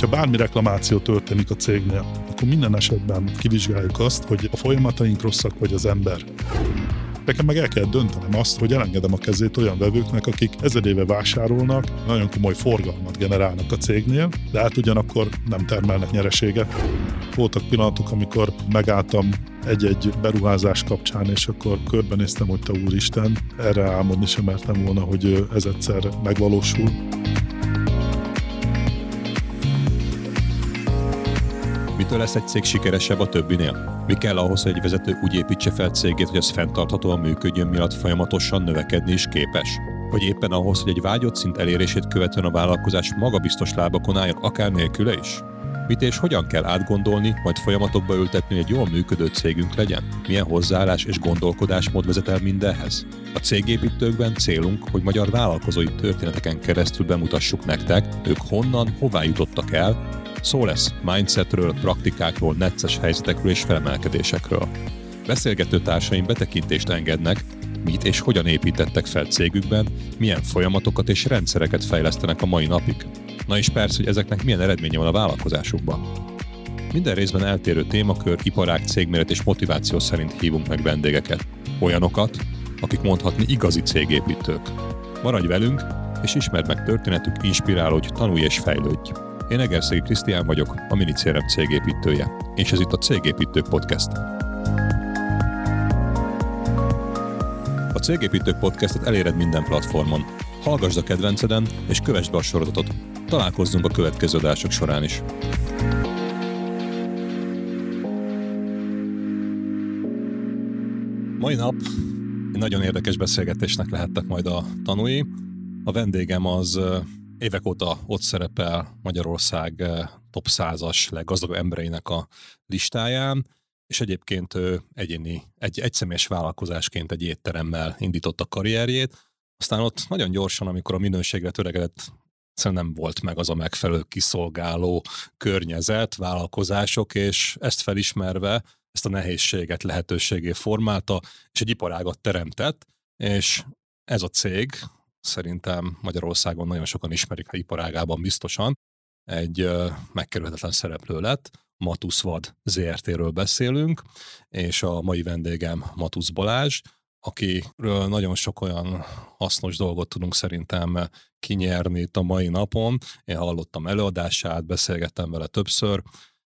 Hogyha bármi reklamáció történik a cégnél, akkor minden esetben kivizsgáljuk azt, hogy a folyamataink rosszak, vagy az ember. Nekem meg el kell döntenem azt, hogy elengedem a kezét olyan vevőknek, akik ezer éve vásárolnak, nagyon komoly forgalmat generálnak a cégnél, de hát ugyanakkor nem termelnek nyereséget. Voltak pillanatok, amikor megálltam egy-egy beruházás kapcsán, és akkor körbenéztem, hogy te úristen, erre álmodni sem mertem volna, hogy ez egyszer megvalósul. Mitől lesz egy cég sikeresebb a többinél? Mi kell ahhoz, hogy egy vezető úgy építse fel cégét, hogy az fenntarthatóan működjön, miatt folyamatosan növekedni is képes? Vagy éppen ahhoz, hogy egy vágyott szint elérését követően a vállalkozás magabiztos lábakon álljon, akár nélküle is? Mit és hogyan kell átgondolni, majd folyamatokba ültetni, hogy egy jól működő cégünk legyen? Milyen hozzáállás és gondolkodásmód vezet el mindenhez? A cégépítőkben célunk, hogy magyar vállalkozói történeteken keresztül bemutassuk nektek, ők honnan, hová jutottak el, Szó lesz mindsetről, praktikákról, necces helyzetekről és felemelkedésekről. Beszélgető társaim betekintést engednek, mit és hogyan építettek fel cégükben, milyen folyamatokat és rendszereket fejlesztenek a mai napig. Na és persze, hogy ezeknek milyen eredménye van a vállalkozásukban. Minden részben eltérő témakör, iparág, cégméret és motiváció szerint hívunk meg vendégeket. Olyanokat, akik mondhatni igazi cégépítők. Maradj velünk, és ismerd meg történetük, inspirálódj, tanulj és fejlődj. Én Egerszegi Krisztián vagyok, a Minicérem cégépítője, és ez itt a Cégépítők Podcast. A Cégépítők Podcastet eléred minden platformon. Hallgassd a kedvenceden, és kövessd be a sorozatot. Találkozzunk a következő adások során is. Mai nap egy nagyon érdekes beszélgetésnek lehettek majd a tanúi. A vendégem az évek óta ott szerepel Magyarország eh, top 100-as leggazdagabb embereinek a listáján, és egyébként ő egyéni, egy egyszemélyes vállalkozásként egy étteremmel indította karrierjét, aztán ott nagyon gyorsan, amikor a minőségre töregedett, szerintem nem volt meg az a megfelelő kiszolgáló környezet, vállalkozások, és ezt felismerve ezt a nehézséget lehetőségé formálta, és egy iparágat teremtett, és ez a cég, szerintem Magyarországon nagyon sokan ismerik a iparágában biztosan, egy megkerülhetetlen szereplő lett. Matusz Vad ZRT-ről beszélünk, és a mai vendégem Matusz Balázs, akiről nagyon sok olyan hasznos dolgot tudunk szerintem kinyerni itt a mai napon. Én hallottam előadását, beszélgettem vele többször,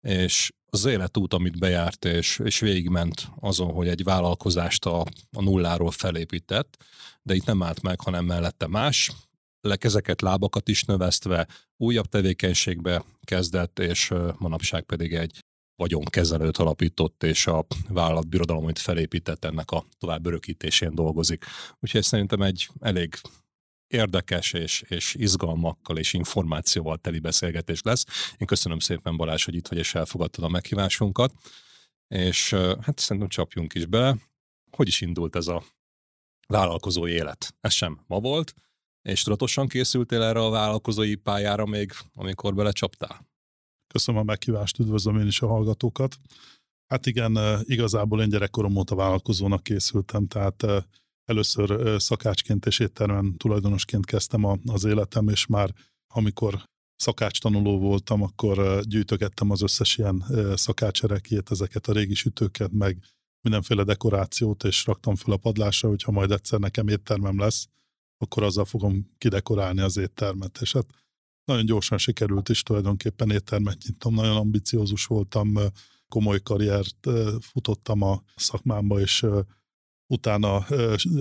és az életút, amit bejárt, és, és végigment azon, hogy egy vállalkozást a, a nulláról felépített, de itt nem állt meg, hanem mellette más, lekezeket, lábakat is növesztve, újabb tevékenységbe kezdett, és manapság pedig egy vagyonkezelőt alapított, és a vállalatbirodalom, amit felépített, ennek a tovább örökítésén dolgozik. Úgyhogy szerintem egy elég érdekes és, és izgalmakkal és információval teli beszélgetés lesz. Én köszönöm szépen Balázs, hogy itt vagy és elfogadtad a meghívásunkat, és hát szerintem csapjunk is bele. Hogy is indult ez a vállalkozói élet? Ez sem ma volt, és tudatosan készültél erre a vállalkozói pályára még, amikor belecsaptál? Köszönöm a meghívást, üdvözlöm én is a hallgatókat. Hát igen, igazából én gyerekkorom óta vállalkozónak készültem, tehát Először szakácsként és éttermen tulajdonosként kezdtem az életem, és már amikor szakács tanuló voltam, akkor gyűjtögettem az összes ilyen szakácserekét, ezeket a régi sütőket, meg mindenféle dekorációt, és raktam fel a padlásra, hogyha majd egyszer nekem éttermem lesz, akkor azzal fogom kidekorálni az éttermet. És hát nagyon gyorsan sikerült is tulajdonképpen éttermet nyitom, nagyon ambiciózus voltam, komoly karriert futottam a szakmámba, és utána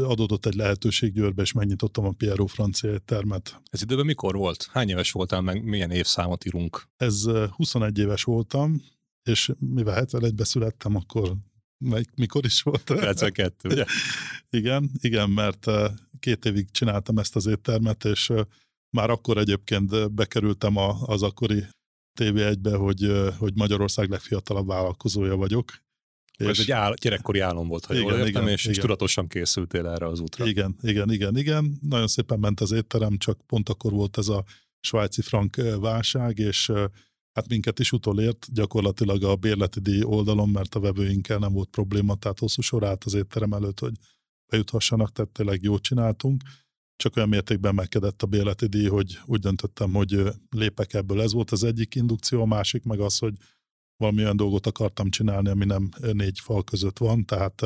adódott egy lehetőség Győrbe, és megnyitottam a Piero francia termet. Ez időben mikor volt? Hány éves voltál, meg milyen évszámot írunk? Ez 21 éves voltam, és mivel 71-be születtem, akkor mikor is volt? 92, ugye? igen, igen, mert két évig csináltam ezt az éttermet, és már akkor egyébként bekerültem az akkori TV1-be, hogy, hogy Magyarország legfiatalabb vállalkozója vagyok, ez egy áll, gyerekkori álom volt, ha igen, jól értem, igen, és, igen. és tudatosan készültél erre az útra. Igen, igen, igen, igen. Nagyon szépen ment az étterem, csak pont akkor volt ez a svájci frank válság, és hát minket is utolért gyakorlatilag a bérleti díj oldalon, mert a vevőinkkel nem volt probléma, tehát hosszú sor állt az étterem előtt, hogy bejuthassanak, tehát tényleg jót csináltunk. csak olyan mértékben megkedett a béleti díj, hogy úgy döntöttem, hogy lépek ebből. Ez volt az egyik indukció, a másik meg az, hogy valami olyan dolgot akartam csinálni, ami nem négy fal között van, tehát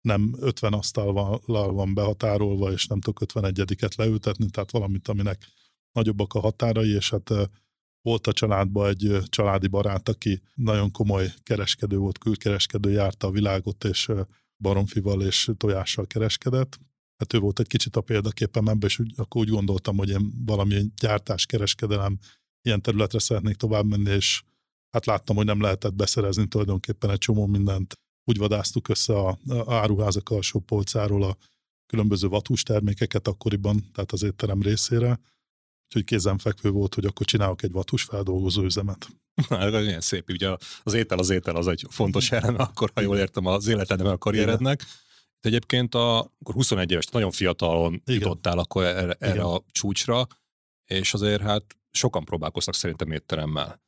nem 50 asztallal van behatárolva, és nem tudok 51-et leültetni, tehát valamit, aminek nagyobbak a határai, és hát volt a családban egy családi barát, aki nagyon komoly kereskedő volt, külkereskedő, járta a világot, és baromfival és tojással kereskedett. Hát ő volt egy kicsit a példaképem ebben, és úgy, akkor úgy gondoltam, hogy én valami gyártás, kereskedelem, ilyen területre szeretnék tovább menni, és hát láttam, hogy nem lehetett beszerezni tulajdonképpen egy csomó mindent. Úgy vadáztuk össze a, a áruházak alsó polcáról a különböző vatús termékeket akkoriban, tehát az étterem részére, úgyhogy kézenfekvő volt, hogy akkor csinálok egy vatus feldolgozó üzemet. Ez ilyen szép, ugye az étel az étel az egy fontos eleme, akkor ha jól értem az életedben a karrierednek. De egyébként a, akkor 21 éves, nagyon fiatalon Igen. jutottál akkor erre, erre a csúcsra, és azért hát sokan próbálkoztak szerintem étteremmel.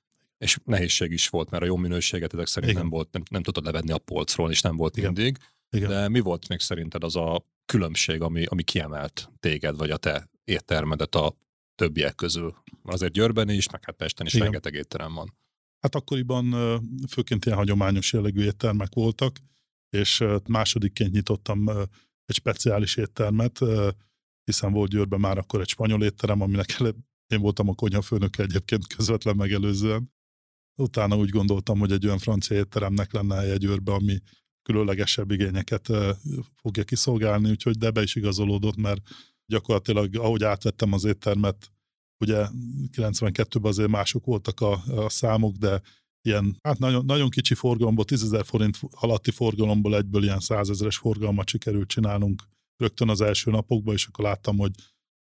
És nehézség is volt, mert a jó minőséget ezek szerint Igen. nem volt, nem, nem tudtad levenni a polcról, és nem volt Igen. mindig. Igen. De mi volt még szerinted az a különbség, ami, ami kiemelt téged, vagy a te éttermedet a többiek közül. Azért Győrben is, meg hát Pesten is Igen. rengeteg étterem van. Hát akkoriban főként ilyen hagyományos jellegű éttermek voltak, és másodikként nyitottam egy speciális éttermet, hiszen volt Győrben már akkor egy spanyol étterem, aminek én voltam a konyhafőnöke egyébként közvetlen megelőzően. Utána úgy gondoltam, hogy egy olyan francia étteremnek lenne helye Győrbe, ami különlegesebb igényeket fogja kiszolgálni, úgyhogy de be is igazolódott, mert gyakorlatilag ahogy átvettem az éttermet, ugye 92-ben azért mások voltak a, a számok, de ilyen, hát nagyon, nagyon kicsi forgalomból, 10 ezer forint alatti forgalomból egyből ilyen 100 ezeres forgalmat sikerült csinálnunk rögtön az első napokban, és akkor láttam, hogy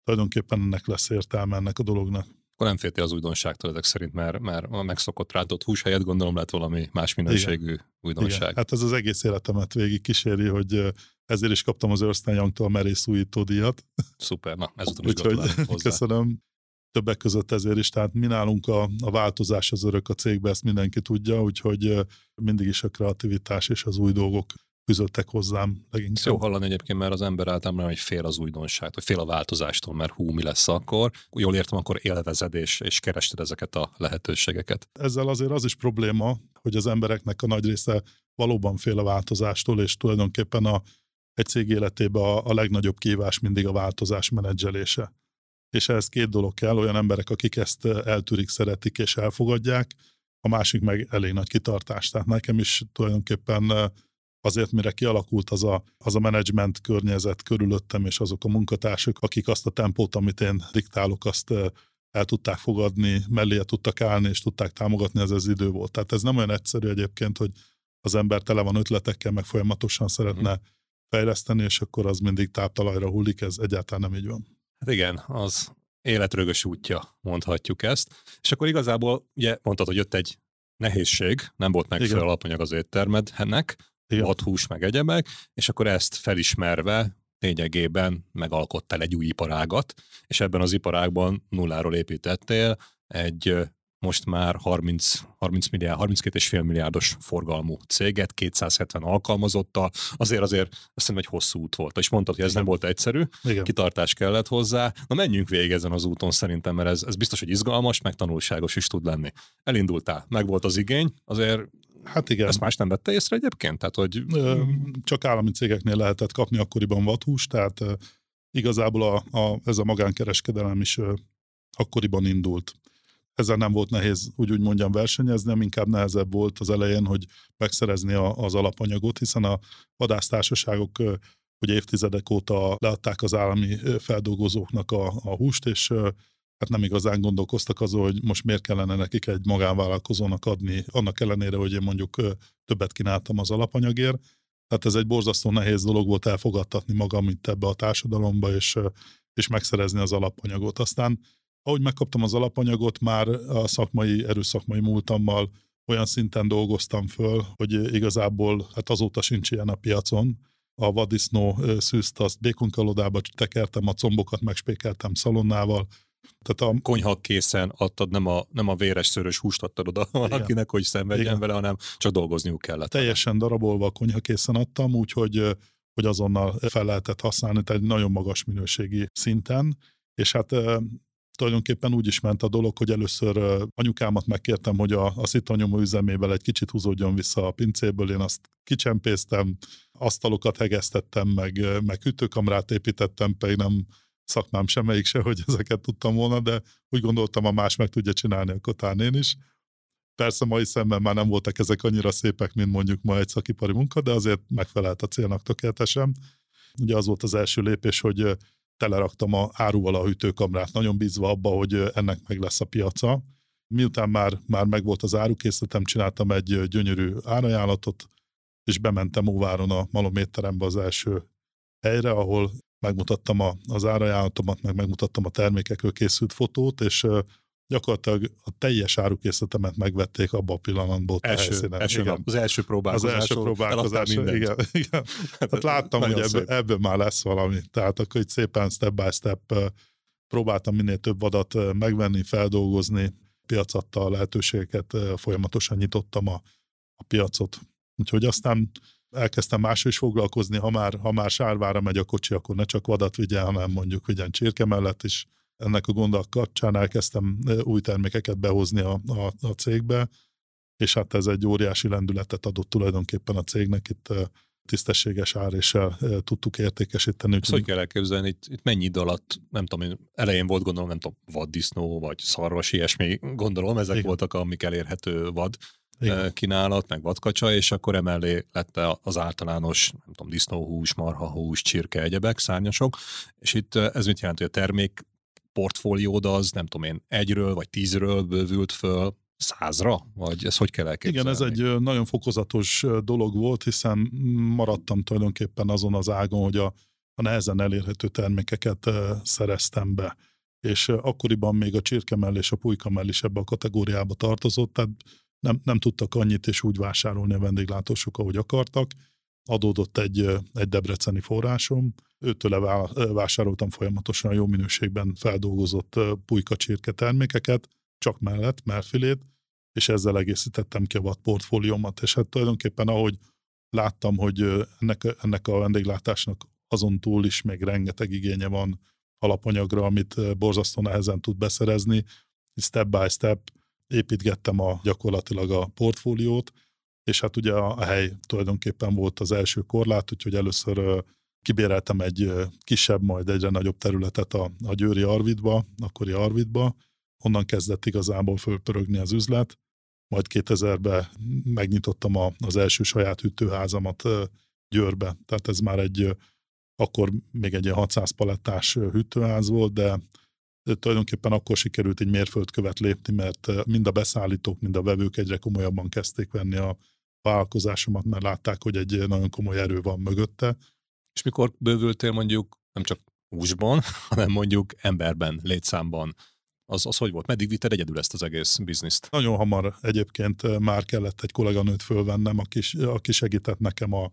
tulajdonképpen ennek lesz értelme ennek a dolognak. Akkor nem féltél az újdonságtól ezek szerint, mert, mert a megszokott rátott hús helyett gondolom lett valami más minőségű Igen. újdonság. Igen. Hát ez az egész életemet végig kíséri, hogy ezért is kaptam az Ernst Young-tól a merész újító díjat. Szuper, na ezután is Úgyhogy köszönöm. Többek között ezért is, tehát mi nálunk a, a változás az örök a cégbe, ezt mindenki tudja, úgyhogy mindig is a kreativitás és az új dolgok fűzöttek hozzám leginkább. Jó hallani egyébként, mert az ember általában hogy fél az újdonság, vagy fél a változástól, mert hú, mi lesz akkor. Jól értem, akkor élvezed és, és kerested ezeket a lehetőségeket. Ezzel azért az is probléma, hogy az embereknek a nagy része valóban fél a változástól, és tulajdonképpen a, egy cég életében a, a legnagyobb kívás mindig a változás menedzselése. És ehhez két dolog kell, olyan emberek, akik ezt eltűrik, szeretik és elfogadják, a másik meg elég nagy kitartás. Tehát nekem is tulajdonképpen azért, mire kialakult az a, az a menedzsment környezet körülöttem, és azok a munkatársak, akik azt a tempót, amit én diktálok, azt el tudták fogadni, mellé tudtak állni, és tudták támogatni, ez az idő volt. Tehát ez nem olyan egyszerű egyébként, hogy az ember tele van ötletekkel, meg folyamatosan szeretne mm. fejleszteni, és akkor az mindig táptalajra hullik, ez egyáltalán nem így van. Hát igen, az életrögös útja, mondhatjuk ezt. És akkor igazából, ugye mondtad, hogy jött egy nehézség, nem volt megfelelő alapanyag az éttermednek, hús meg egyebek, és akkor ezt felismerve lényegében megalkottál egy új iparágat, és ebben az iparágban nulláról építettél egy most már 30, 30 milliárd, 32,5 milliárdos forgalmú céget, 270 alkalmazottal, azért azért azt hiszem egy hosszú út volt. És mondtad, hogy ez Igen. nem volt egyszerű, Igen. kitartás kellett hozzá. Na menjünk végig ezen az úton szerintem, mert ez, ez biztos, hogy izgalmas, meg tanulságos is tud lenni. Elindultál, meg volt az igény, azért Hát igen. Ezt más nem vette észre egyébként? Tehát, hogy... Csak állami cégeknél lehetett kapni akkoriban vathús, tehát igazából a, a, ez a magánkereskedelem is akkoriban indult. Ezzel nem volt nehéz, úgy úgy mondjam, versenyezni, inkább nehezebb volt az elején, hogy megszerezni a, az alapanyagot, hiszen a vadásztársaságok hogy évtizedek óta leadták az állami feldolgozóknak a, a húst, és hát nem igazán gondolkoztak azon, hogy most miért kellene nekik egy magánvállalkozónak adni, annak ellenére, hogy én mondjuk többet kínáltam az alapanyagért. Tehát ez egy borzasztó nehéz dolog volt elfogadtatni magam itt ebbe a társadalomba, és, és megszerezni az alapanyagot. Aztán ahogy megkaptam az alapanyagot, már a szakmai, erőszakmai múltammal olyan szinten dolgoztam föl, hogy igazából hát azóta sincs ilyen a piacon. A vadisznó szűzt, azt békonkalodába tekertem, a combokat megspékeltem szalonnával, tehát a konyha készen adtad, nem a, nem a véres szörös húst adtad oda valakinek, hogy szenvedjen Igen. vele, hanem csak dolgozniuk kellett. Teljesen darabolva a konyha készen adtam, úgyhogy hogy azonnal fel lehetett használni, tehát egy nagyon magas minőségi szinten, és hát tulajdonképpen úgy is ment a dolog, hogy először anyukámat megkértem, hogy a, a szitanyomó üzemével egy kicsit húzódjon vissza a pincéből, én azt kicsempésztem, asztalokat hegesztettem, meg, meg hűtőkamrát építettem, pedig nem szakmám semmelyik se, hogy ezeket tudtam volna, de úgy gondoltam, a más meg tudja csinálni, akkor talán én is. Persze mai szemben már nem voltak ezek annyira szépek, mint mondjuk ma egy szakipari munka, de azért megfelelt a célnak tökéletesen. Ugye az volt az első lépés, hogy teleraktam a áruval a hűtőkamrát, nagyon bízva abba, hogy ennek meg lesz a piaca. Miután már, már megvolt az árukészletem, csináltam egy gyönyörű árajánlatot, és bementem Óváron a malométterembe az első helyre, ahol megmutattam a, az árajánlatomat, meg megmutattam a termékekről készült fotót, és gyakorlatilag a teljes árukészletemet megvették abba a pillanatból. Első, első igen. az első próbálkozás. Az első próbálkozás, igen, igen. Tehát láttam, hogy ebből, ebből már lesz valami. Tehát akkor itt szépen step by step próbáltam minél több adat megvenni, feldolgozni, piacattal lehetőségeket folyamatosan nyitottam a, a piacot. Úgyhogy aztán elkezdtem másról is foglalkozni, ha már, ha már sárvára megy a kocsi, akkor ne csak vadat vigyen, hanem mondjuk vigyen csirke mellett is. Ennek a gondolat kapcsán elkezdtem új termékeket behozni a, a, a cégbe, és hát ez egy óriási lendületet adott tulajdonképpen a cégnek, itt tisztességes áréssel tudtuk értékesíteni. Ezt hogy kell elképzelni, itt, itt mennyi idő alatt, nem tudom, én elején volt gondolom, nem tudom, vaddisznó, vagy szarvas, ilyesmi, gondolom, ezek Igen. voltak, amik elérhető vad igen. kínálat, meg vadkacsa, és akkor emellé lett az általános, nem tudom, disznóhús, marhahús, csirke, egyebek, szárnyasok, és itt ez mit jelent, hogy a termék portfóliód az, nem tudom én, egyről vagy tízről bővült föl százra? Vagy ez hogy kell elképzelni? Igen, ez egy nagyon fokozatos dolog volt, hiszen maradtam tulajdonképpen azon az ágon, hogy a, a nehezen elérhető termékeket szereztem be. És akkoriban még a csirkemell és a pulykamell is ebbe a kategóriába tartozott, tehát nem, nem tudtak annyit és úgy vásárolni a vendéglátósok, ahogy akartak. Adódott egy, egy debreceni forrásom, őtől vásároltam folyamatosan jó minőségben feldolgozott pulyka csirke termékeket, csak mellett, melfilét, és ezzel egészítettem ki a vad portfóliómat, és hát tulajdonképpen ahogy láttam, hogy ennek, ennek a vendéglátásnak azon túl is még rengeteg igénye van alapanyagra, amit borzasztó nehezen tud beszerezni, step by step építgettem a, gyakorlatilag a portfóliót, és hát ugye a, a hely tulajdonképpen volt az első korlát, úgyhogy először kibéreltem egy kisebb, majd egyre nagyobb területet a, a Győri Arvidba, akkori Arvidba, onnan kezdett igazából fölpörögni az üzlet, majd 2000-ben megnyitottam a, az első saját hűtőházamat Győrbe, tehát ez már egy, akkor még egy 600 palettás hűtőház volt, de tulajdonképpen akkor sikerült egy mérföldkövet lépni, mert mind a beszállítók, mind a vevők egyre komolyabban kezdték venni a vállalkozásomat, mert látták, hogy egy nagyon komoly erő van mögötte. És mikor bővültél mondjuk nem csak húsban, hanem mondjuk emberben, létszámban, az, az hogy volt? Meddig vitted egyedül ezt az egész bizniszt? Nagyon hamar egyébként már kellett egy kolléganőt fölvennem, aki, aki segített nekem a,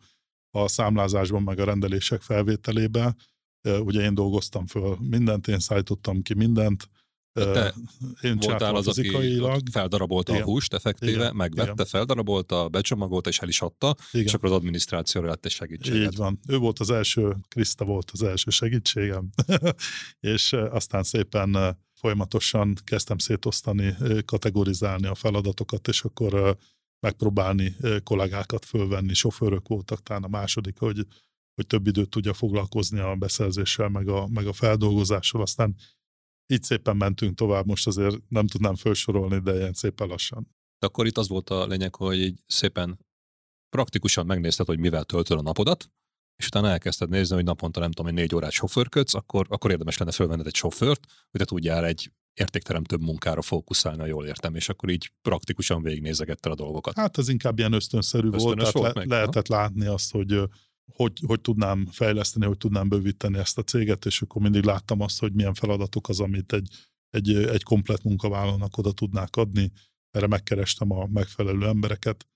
a számlázásban, meg a rendelések felvételébe ugye én dolgoztam föl mindent, én szállítottam ki mindent, te én voltál az, aki feldarabolta Igen. a húst effektíve, Igen. megvette, Igen. feldarabolta, becsomagolta és el is adta, Igen. és akkor az adminisztrációra lett egy segítséget. Így van. Ő volt az első, Kriszta volt az első segítségem, és aztán szépen folyamatosan kezdtem szétosztani, kategorizálni a feladatokat, és akkor megpróbálni kollégákat fölvenni, sofőrök voltak talán a második, hogy hogy több időt tudja foglalkozni a beszerzéssel, meg a, meg a feldolgozással, aztán így szépen mentünk tovább, most azért nem tudnám felsorolni, de ilyen szépen lassan. De akkor itt az volt a lényeg, hogy így szépen praktikusan megnézted, hogy mivel töltöd a napodat, és utána elkezdted nézni, hogy naponta nem tudom, hogy négy órát sofőrködsz, akkor, akkor érdemes lenne fölvenned egy sofőrt, hogy te tudjál egy értékteremtőbb munkára fókuszálni, ha jól értem, és akkor így praktikusan végignézegettel a dolgokat. Hát ez inkább ilyen ösztönszerű Ösztönös volt, tehát volt le, meg, lehetett ha? látni azt, hogy hogy, hogy tudnám fejleszteni, hogy tudnám bővíteni ezt a céget, és akkor mindig láttam azt, hogy milyen feladatok az, amit egy, egy, egy komplet munkavállalónak oda tudnák adni. Erre megkerestem a megfelelő embereket,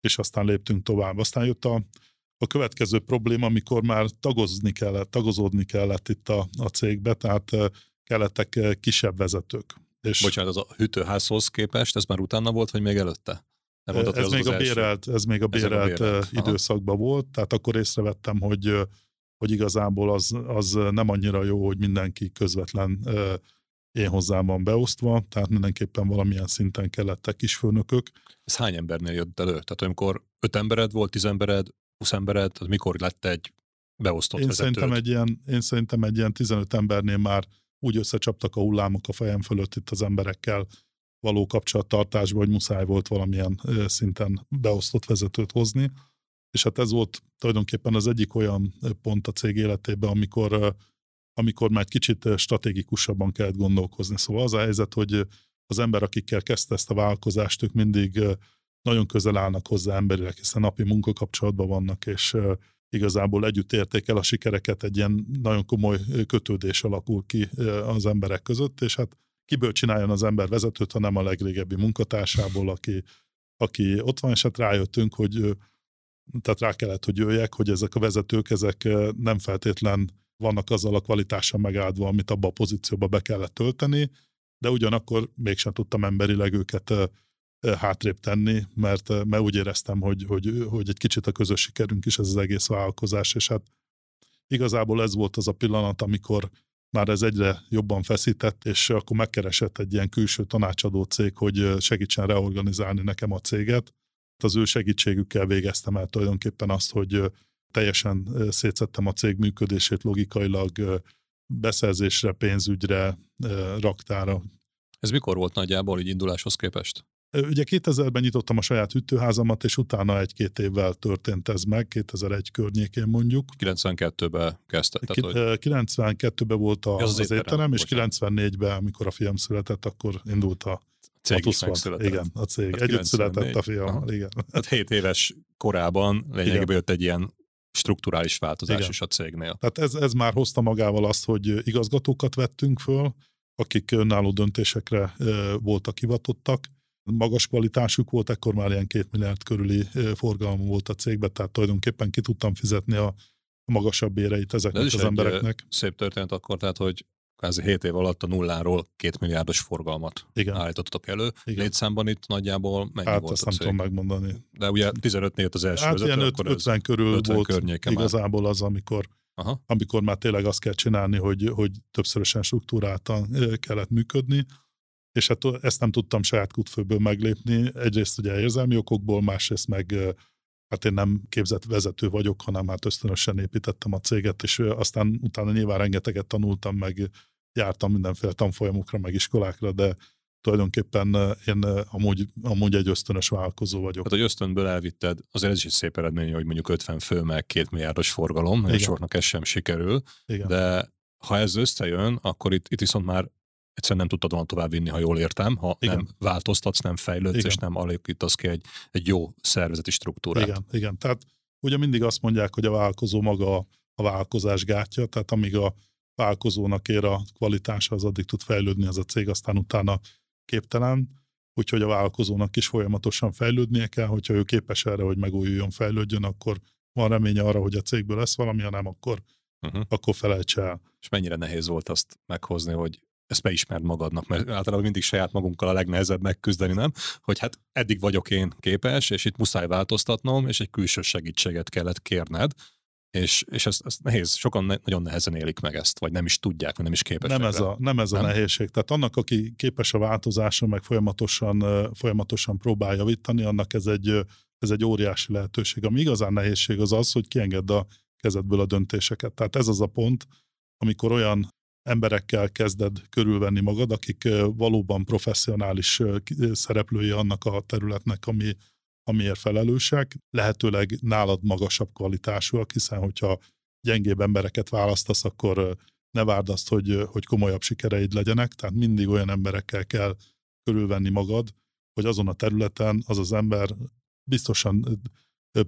és aztán léptünk tovább. Aztán jött a, a következő probléma, amikor már tagozni kellett, tagozódni kellett itt a, a cégbe, tehát kellettek kisebb vezetők. És Bocsánat, az a hűtőházhoz képest, ez már utána volt, vagy még előtte? Nem mondtad, ez, még az a bérelt, ez még a Ez a bérelt, bérelt, aha. időszakban volt, tehát akkor észrevettem, hogy, hogy igazából az, az nem annyira jó, hogy mindenki közvetlen ö, én hozzám van beosztva, tehát mindenképpen valamilyen szinten kellettek is főnökök. Ez hány embernél jött elő? Tehát amikor öt embered volt, tíz embered, húsz embered, tehát mikor lett egy beosztott Én vezetőd? szerintem, egy ilyen, én szerintem egy ilyen 15 embernél már úgy összecsaptak a hullámok a fejem fölött itt az emberekkel való kapcsolattartásban, hogy muszáj volt valamilyen szinten beosztott vezetőt hozni. És hát ez volt tulajdonképpen az egyik olyan pont a cég életében, amikor, amikor már egy kicsit stratégikusabban kellett gondolkozni. Szóval az a helyzet, hogy az ember, akikkel kezdte ezt a vállalkozást, ők mindig nagyon közel állnak hozzá emberileg, hiszen napi munkakapcsolatban vannak, és igazából együtt érték el a sikereket, egy ilyen nagyon komoly kötődés alakul ki az emberek között, és hát kiből csináljon az ember vezetőt, ha nem a legrégebbi munkatársából, aki, aki ott van, és hát rájöttünk, hogy tehát rá kellett, hogy jöjjek, hogy ezek a vezetők, ezek nem feltétlen vannak azzal a kvalitással megáldva, amit abba a pozícióba be kellett tölteni, de ugyanakkor mégsem tudtam emberileg őket hátrébb tenni, mert, mert úgy éreztem, hogy, hogy, hogy egy kicsit a közös sikerünk is ez az egész vállalkozás, és hát igazából ez volt az a pillanat, amikor már ez egyre jobban feszített, és akkor megkeresett egy ilyen külső tanácsadó cég, hogy segítsen reorganizálni nekem a céget. Az ő segítségükkel végeztem el tulajdonképpen azt, hogy teljesen szétszettem a cég működését logikailag, beszerzésre, pénzügyre, raktára. Ez mikor volt nagyjából így induláshoz képest? Ugye 2000-ben nyitottam a saját hűtőházamat, és utána egy-két évvel történt ez meg, 2001 környékén mondjuk. 92-ben kezdted. Ki- hogy ö, 92-ben volt a, az az, az étterem, és bocsánat. 94-ben, amikor a fiam született, akkor indult a, cég is megszületett. Igen, a cég. Tehát Együtt született a 94. fiam, Aha. igen. Tehát 7 éves korában lényegében jött egy ilyen strukturális változás Igen. is a cégnél. Tehát ez, ez már hozta magával azt, hogy igazgatókat vettünk föl, akik önálló döntésekre voltak hivatottak. Magas kvalitásuk volt, ekkor már ilyen két milliárd körüli forgalom volt a cégben, tehát tulajdonképpen ki tudtam fizetni a, magasabb béreit De ezeknek ez az egy, embereknek. Szép történet akkor, tehát hogy kvázi 7 év alatt a nulláról két milliárdos forgalmat Igen. állítottak elő. Igen. Létszámban itt nagyjából mennyi Hát volt ezt a nem tudom megmondani. De ugye 15 nél az első Hát vezető, ilyen akkor 50 ez... körül 50 volt környéke már. igazából az, amikor Aha. amikor már tényleg azt kell csinálni, hogy, hogy többszörösen struktúráltan kellett működni, és hát ezt nem tudtam saját kutfőből meglépni. Egyrészt ugye érzelmi okokból, másrészt meg hát én nem képzett vezető vagyok, hanem hát ösztönösen építettem a céget, és aztán utána nyilván rengeteget tanultam, meg jártam mindenféle tanfolyamokra, meg iskolákra, de tulajdonképpen én amúgy, amúgy egy ösztönös vállalkozó vagyok. Tehát, hogy ösztönből elvitted, azért ez is egy szép eredmény, hogy mondjuk 50 fő, meg 2 milliárdos forgalom, nagyon soknak ez sem sikerül, Igen. de ha ez összejön, akkor itt, itt viszont már egyszerűen nem tudtad volna tovább vinni, ha jól értem, ha Igen. nem változtatsz, nem fejlődsz, Igen. és nem alakítasz ki egy, egy jó szervezeti struktúrát. Igen, igen. Tehát ugye mindig azt mondják, hogy a vállalkozó maga a, vállalkozás gátja, tehát amíg a vállalkozónak ér a kvalitása, az addig tud fejlődni az a cég, aztán utána képtelen, úgyhogy a vállalkozónak is folyamatosan fejlődnie kell, hogyha ő képes erre, hogy megújuljon, fejlődjön, akkor van reménye arra, hogy a cégből lesz valami, ha nem, akkor, Uh-huh. akkor felejtse el. És mennyire nehéz volt azt meghozni, hogy ezt beismerd magadnak, mert általában mindig saját magunkkal a legnehezebb megküzdeni, nem? Hogy hát eddig vagyok én képes, és itt muszáj változtatnom, és egy külső segítséget kellett kérned, és, és ez, ez nehéz, sokan ne, nagyon nehezen élik meg ezt, vagy nem is tudják, vagy nem is képesek. Nem ez a, nem ez a Nem? nehézség. Tehát annak, aki képes a változásra, meg folyamatosan, folyamatosan próbál javítani, annak ez egy, ez egy óriási lehetőség. Ami igazán nehézség az az, hogy kiengedd a kezedből a döntéseket. Tehát ez az a pont, amikor olyan emberekkel kezded körülvenni magad, akik valóban professzionális szereplői annak a területnek, ami, amiért felelősek, lehetőleg nálad magasabb kvalitásúak, hiszen hogyha gyengébb embereket választasz, akkor ne várd azt, hogy, hogy komolyabb sikereid legyenek, tehát mindig olyan emberekkel kell körülvenni magad, hogy azon a területen az az ember biztosan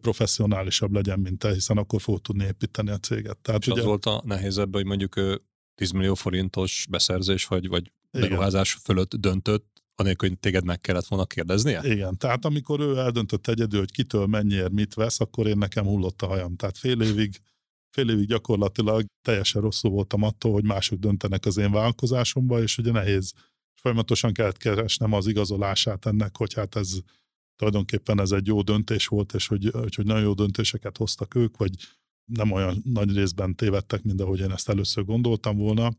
professzionálisabb legyen, mint te, hiszen akkor fog tudni építeni a céget. Tehát És az volt a nehézebb, hogy mondjuk ő 10 millió forintos beszerzés, vagy, vagy Igen. beruházás fölött döntött, anélkül, hogy téged meg kellett volna kérdeznie? Igen, tehát amikor ő eldöntött egyedül, hogy kitől mennyiért mit vesz, akkor én nekem hullott a hajam. Tehát fél évig, fél évig gyakorlatilag teljesen rosszul voltam attól, hogy mások döntenek az én vállalkozásomba, és ugye nehéz. És folyamatosan kellett keresnem az igazolását ennek, hogy hát ez, tulajdonképpen ez egy jó döntés volt, és hogy, hogy nagyon jó döntéseket hoztak ők, vagy nem olyan nagy részben tévedtek, mint ahogy én ezt először gondoltam volna.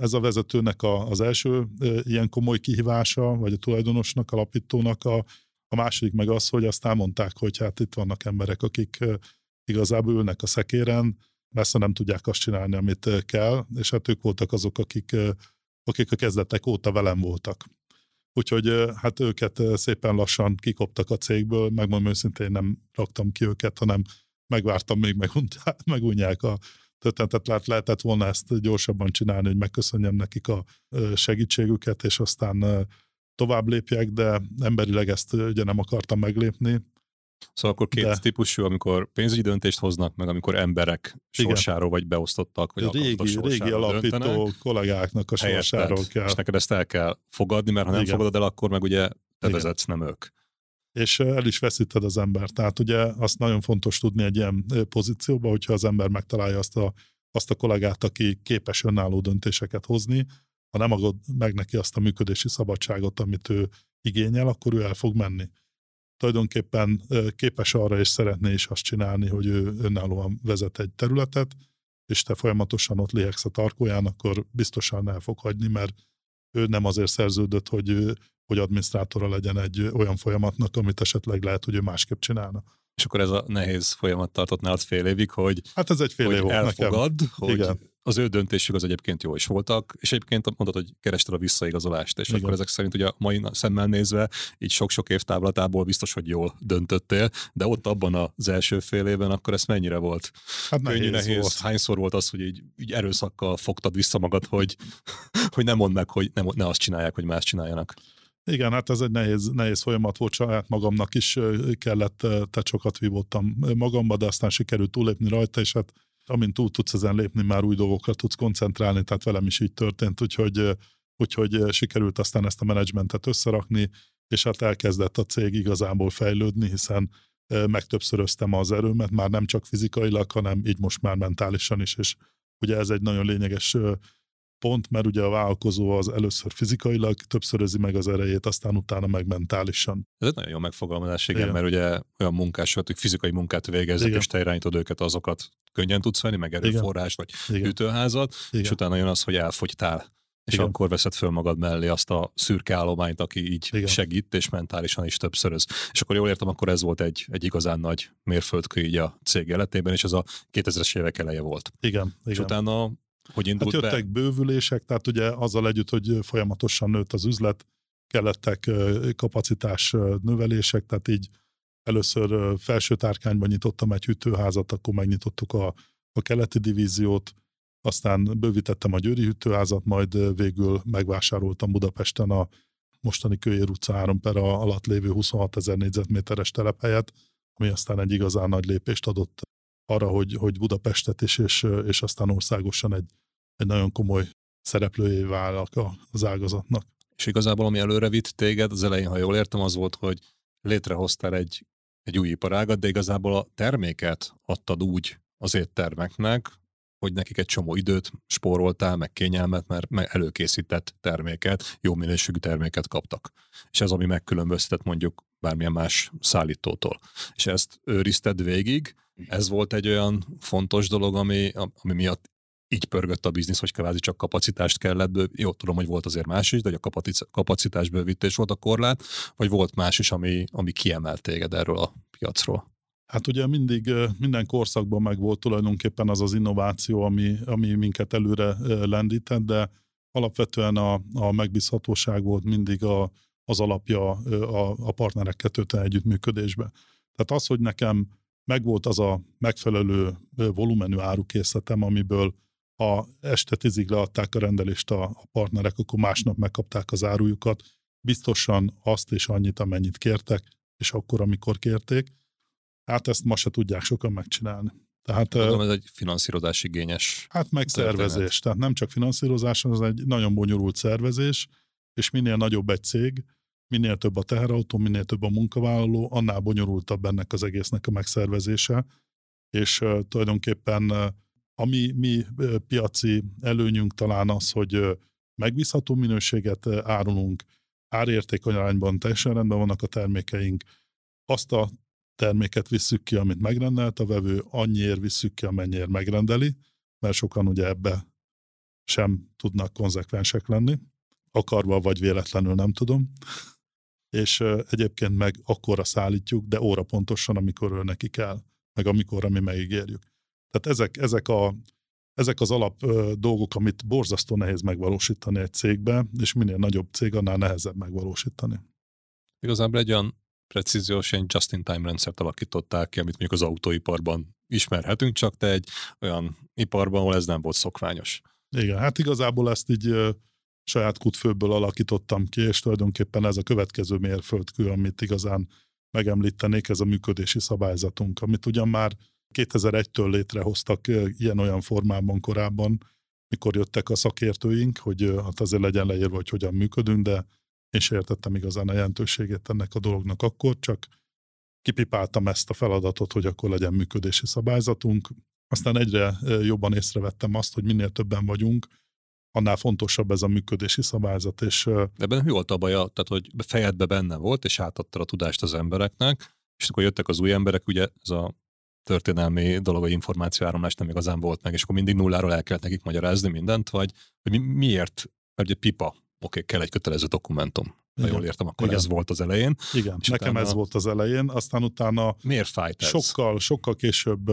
Ez a vezetőnek a, az első ilyen komoly kihívása, vagy a tulajdonosnak, alapítónak a, a második meg az, hogy azt elmondták, hogy hát itt vannak emberek, akik igazából ülnek a szekéren, messze nem tudják azt csinálni, amit kell, és hát ők voltak azok, akik, akik a kezdetek óta velem voltak. Úgyhogy hát őket szépen lassan kikoptak a cégből, megmondom őszintén nem raktam ki őket, hanem megvártam még megunják a történetet, lehet, lehetett volna ezt gyorsabban csinálni, hogy megköszönjem nekik a segítségüket, és aztán tovább lépjek, de emberileg ezt ugye nem akartam meglépni, Szóval akkor két De... típusú, amikor pénzügyi döntést hoznak, meg amikor emberek Igen. sorsáról vagy beosztottak, vagy régi, régi alapító döntenek, kollégáknak a sorsáról kell. És neked ezt el kell fogadni, mert ha nem Igen. fogadod el, akkor meg ugye te vezetsz, nem ők. És el is veszíted az embert. Tehát ugye azt nagyon fontos tudni egy ilyen pozícióban, hogyha az ember megtalálja azt a, azt a kollégát, aki képes önálló döntéseket hozni, ha nem adod meg neki azt a működési szabadságot, amit ő igényel, akkor ő el fog menni tulajdonképpen képes arra és szeretné is azt csinálni, hogy ő önállóan vezet egy területet, és te folyamatosan ott léhegsz a tarkóján, akkor biztosan el fog hagyni, mert ő nem azért szerződött, hogy, hogy adminisztrátora legyen egy olyan folyamatnak, amit esetleg lehet, hogy ő másképp csinálna. És akkor ez a nehéz folyamat tartott nálad fél évig, hogy, hát ez egy fél hogy év elfogad, nekem. hogy Igen az ő döntésük az egyébként jó is voltak, és egyébként mondtad, hogy kerested a visszaigazolást, és Igen. akkor ezek szerint ugye a mai szemmel nézve, így sok-sok év távlatából biztos, hogy jól döntöttél, de ott abban az első fél évben akkor ez mennyire volt? Hát nehéz, Könnyű, nehéz. Volt. Hányszor volt az, hogy így, így erőszakkal fogtad vissza magad, hogy, hogy nem mondd meg, hogy ne, ne azt csinálják, hogy más csináljanak? Igen, hát ez egy nehéz, nehéz folyamat volt, saját magamnak is kellett, te sokat vívottam magamba, de aztán sikerült túlépni rajta, és hát amint túl tudsz ezen lépni, már új dolgokra tudsz koncentrálni, tehát velem is így történt, úgyhogy, úgyhogy sikerült aztán ezt a menedzsmentet összerakni, és hát elkezdett a cég igazából fejlődni, hiszen megtöbbszöröztem az erőmet, már nem csak fizikailag, hanem így most már mentálisan is, és ugye ez egy nagyon lényeges pont, mert ugye a vállalkozó az először fizikailag többszörözi meg az erejét, aztán utána meg mentálisan. Ez egy nagyon jó megfogalmazás, igen, igen. mert ugye olyan munkás, hogy fizikai munkát végeznek, igen. és te irányítod őket, azokat könnyen tudsz venni, meg erőforrás, vagy igen. ütőházat, igen. és utána jön az, hogy elfogytál. És Igen. akkor veszed föl magad mellé azt a szürke állományt, aki így Igen. segít, és mentálisan is többszöröz. És akkor jól értem, akkor ez volt egy, egy igazán nagy mérföldkő így a cég életében, és ez a 2000-es évek eleje volt. Igen. És Igen. utána hogy indult hát jöttek be? bővülések, tehát ugye azzal együtt, hogy folyamatosan nőtt az üzlet, kellettek kapacitás növelések, tehát így először felső tárkányban nyitottam egy hűtőházat, akkor megnyitottuk a, a keleti divíziót, aztán bővítettem a Győri hűtőházat, majd végül megvásároltam Budapesten a mostani Kőér utca 3 per alatt lévő 26 ezer négyzetméteres telephelyet, ami aztán egy igazán nagy lépést adott arra, hogy, hogy Budapestet is, és, és aztán országosan egy, egy nagyon komoly szereplőjé válnak az ágazatnak. És igazából, ami előre vitt téged, az elején, ha jól értem, az volt, hogy létrehoztál egy, egy új iparágat, de igazából a terméket adtad úgy az éttermeknek, hogy nekik egy csomó időt spóroltál, meg kényelmet, mert meg előkészített terméket, jó minőségű terméket kaptak. És ez, ami megkülönböztet mondjuk bármilyen más szállítótól. És ezt őrizted végig, ez volt egy olyan fontos dolog, ami, ami miatt így pörgött a biznisz, hogy kvázi csak kapacitást kellett, bő... jó, tudom, hogy volt azért más is, de hogy a kapacitás bővítés volt a korlát, vagy volt más is, ami, ami kiemelt téged erről a piacról? Hát ugye mindig, minden korszakban meg volt tulajdonképpen az az innováció, ami, ami minket előre lendített, de alapvetően a, a megbízhatóság volt mindig a, az alapja a, a partnerekkel történő együttműködésbe. Tehát az, hogy nekem megvolt az a megfelelő volumenű árukészletem, amiből ha este tízig leadták a rendelést a, a partnerek, akkor másnap megkapták az árujukat, biztosan azt és annyit, amennyit kértek, és akkor, amikor kérték. Hát ezt ma se tudják sokan megcsinálni. Tehát, Tudom, ez egy finanszírozás igényes. Hát meg történet. szervezés. Tehát nem csak finanszírozás, az egy nagyon bonyolult szervezés, és minél nagyobb egy cég, minél több a teherautó, minél több a munkavállaló, annál bonyolultabb ennek az egésznek a megszervezése, és tulajdonképpen ami mi uh, piaci előnyünk talán az, hogy megbízható minőséget árulunk, árérték arányban teljesen rendben vannak a termékeink, azt a terméket visszük ki, amit megrendelt a vevő, annyiért visszük ki, amennyiért megrendeli, mert sokan ugye ebbe sem tudnak konzekvensek lenni, akarva vagy véletlenül nem tudom, és egyébként meg akkora szállítjuk, de óra pontosan, amikor neki kell, meg amikor mi megígérjük. Tehát ezek, ezek, a, ezek az alap dolgok, amit borzasztó nehéz megvalósítani egy cégbe, és minél nagyobb cég, annál nehezebb megvalósítani. Igazából egy olyan precíziós, egy just-in-time rendszert alakították ki, amit mondjuk az autóiparban ismerhetünk, csak te egy olyan iparban, ahol ez nem volt szokványos. Igen, hát igazából ezt így saját kutfőből alakítottam ki, és tulajdonképpen ez a következő mérföldkő, amit igazán megemlítenék, ez a működési szabályzatunk, amit ugyan már 2001-től létrehoztak ilyen-olyan formában korábban, mikor jöttek a szakértőink, hogy hát azért legyen leírva, hogy hogyan működünk, de én sem értettem igazán a jelentőségét ennek a dolognak akkor, csak kipipáltam ezt a feladatot, hogy akkor legyen működési szabályzatunk. Aztán egyre jobban észrevettem azt, hogy minél többen vagyunk, annál fontosabb ez a működési szabályzat. És, De ebben mi volt a baja? Tehát, hogy fejedbe benne volt, és átadta a tudást az embereknek, és akkor jöttek az új emberek, ugye ez a történelmi dolog, hogy információáramlás nem igazán volt meg, és akkor mindig nulláról el kellett nekik magyarázni mindent, vagy hogy mi, miért, mert ugye pipa, oké, okay, kell egy kötelező dokumentum. Ha jól értem, akkor Igen. ez volt az elején. Igen, és nekem utána... ez volt az elején, aztán utána miért fájt ez? sokkal, sokkal később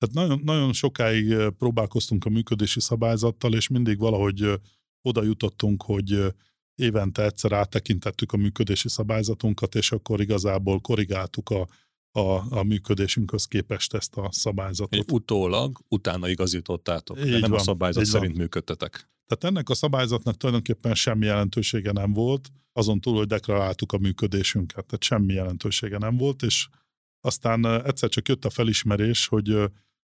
tehát nagyon, nagyon sokáig próbálkoztunk a működési szabályzattal, és mindig valahogy oda jutottunk, hogy évente egyszer áttekintettük a működési szabályzatunkat, és akkor igazából korrigáltuk a, a, a működésünkhöz képest ezt a szabályzatot. Egy utólag, utána igazítottátok, de nem van, a szabályzat szerint van. működtetek. Tehát ennek a szabályzatnak tulajdonképpen semmi jelentősége nem volt, azon túl, hogy deklaráltuk a működésünket, tehát semmi jelentősége nem volt, és aztán egyszer csak jött a felismerés, hogy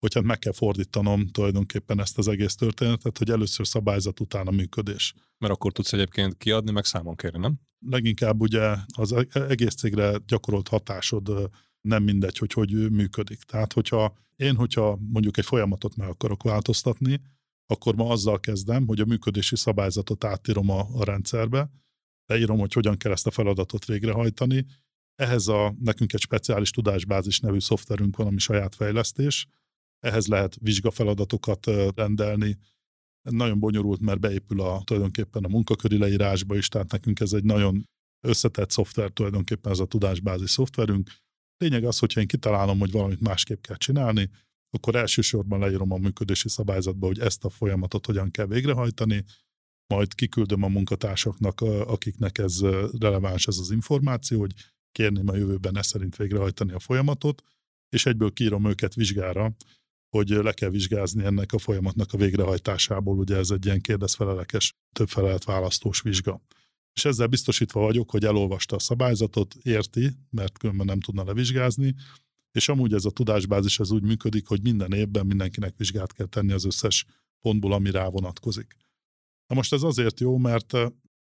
hogy hát meg kell fordítanom tulajdonképpen ezt az egész történetet, hogy először szabályzat, utána működés. Mert akkor tudsz egyébként kiadni, meg számon kérni, nem? Leginkább ugye az e-, egész cégre gyakorolt hatásod nem mindegy, hogy hogy működik. Tehát, hogyha én, hogyha mondjuk egy folyamatot meg akarok változtatni, akkor ma azzal kezdem, hogy a működési szabályzatot átírom a, a rendszerbe, leírom, hogy hogyan kell ezt a feladatot végrehajtani. Ehhez a, nekünk egy speciális tudásbázis nevű szoftverünk van, ami saját fejlesztés, ehhez lehet vizsgafeladatokat rendelni. Nagyon bonyolult, mert beépül a, tulajdonképpen a munkaköri leírásba is, tehát nekünk ez egy nagyon összetett szoftver, tulajdonképpen ez a tudásbázis szoftverünk. Lényeg az, hogyha én kitalálom, hogy valamit másképp kell csinálni, akkor elsősorban leírom a működési szabályzatba, hogy ezt a folyamatot hogyan kell végrehajtani, majd kiküldöm a munkatársaknak, akiknek ez releváns ez az információ, hogy kérném a jövőben ezt szerint végrehajtani a folyamatot, és egyből kírom őket vizsgára, hogy le kell vizsgázni ennek a folyamatnak a végrehajtásából, ugye ez egy ilyen kérdezfelelekes, több felelet választós vizsga. És ezzel biztosítva vagyok, hogy elolvasta a szabályzatot, érti, mert különben nem tudna levizsgázni, és amúgy ez a tudásbázis az úgy működik, hogy minden évben mindenkinek vizsgát kell tenni az összes pontból, ami rá vonatkozik. Na most ez azért jó, mert,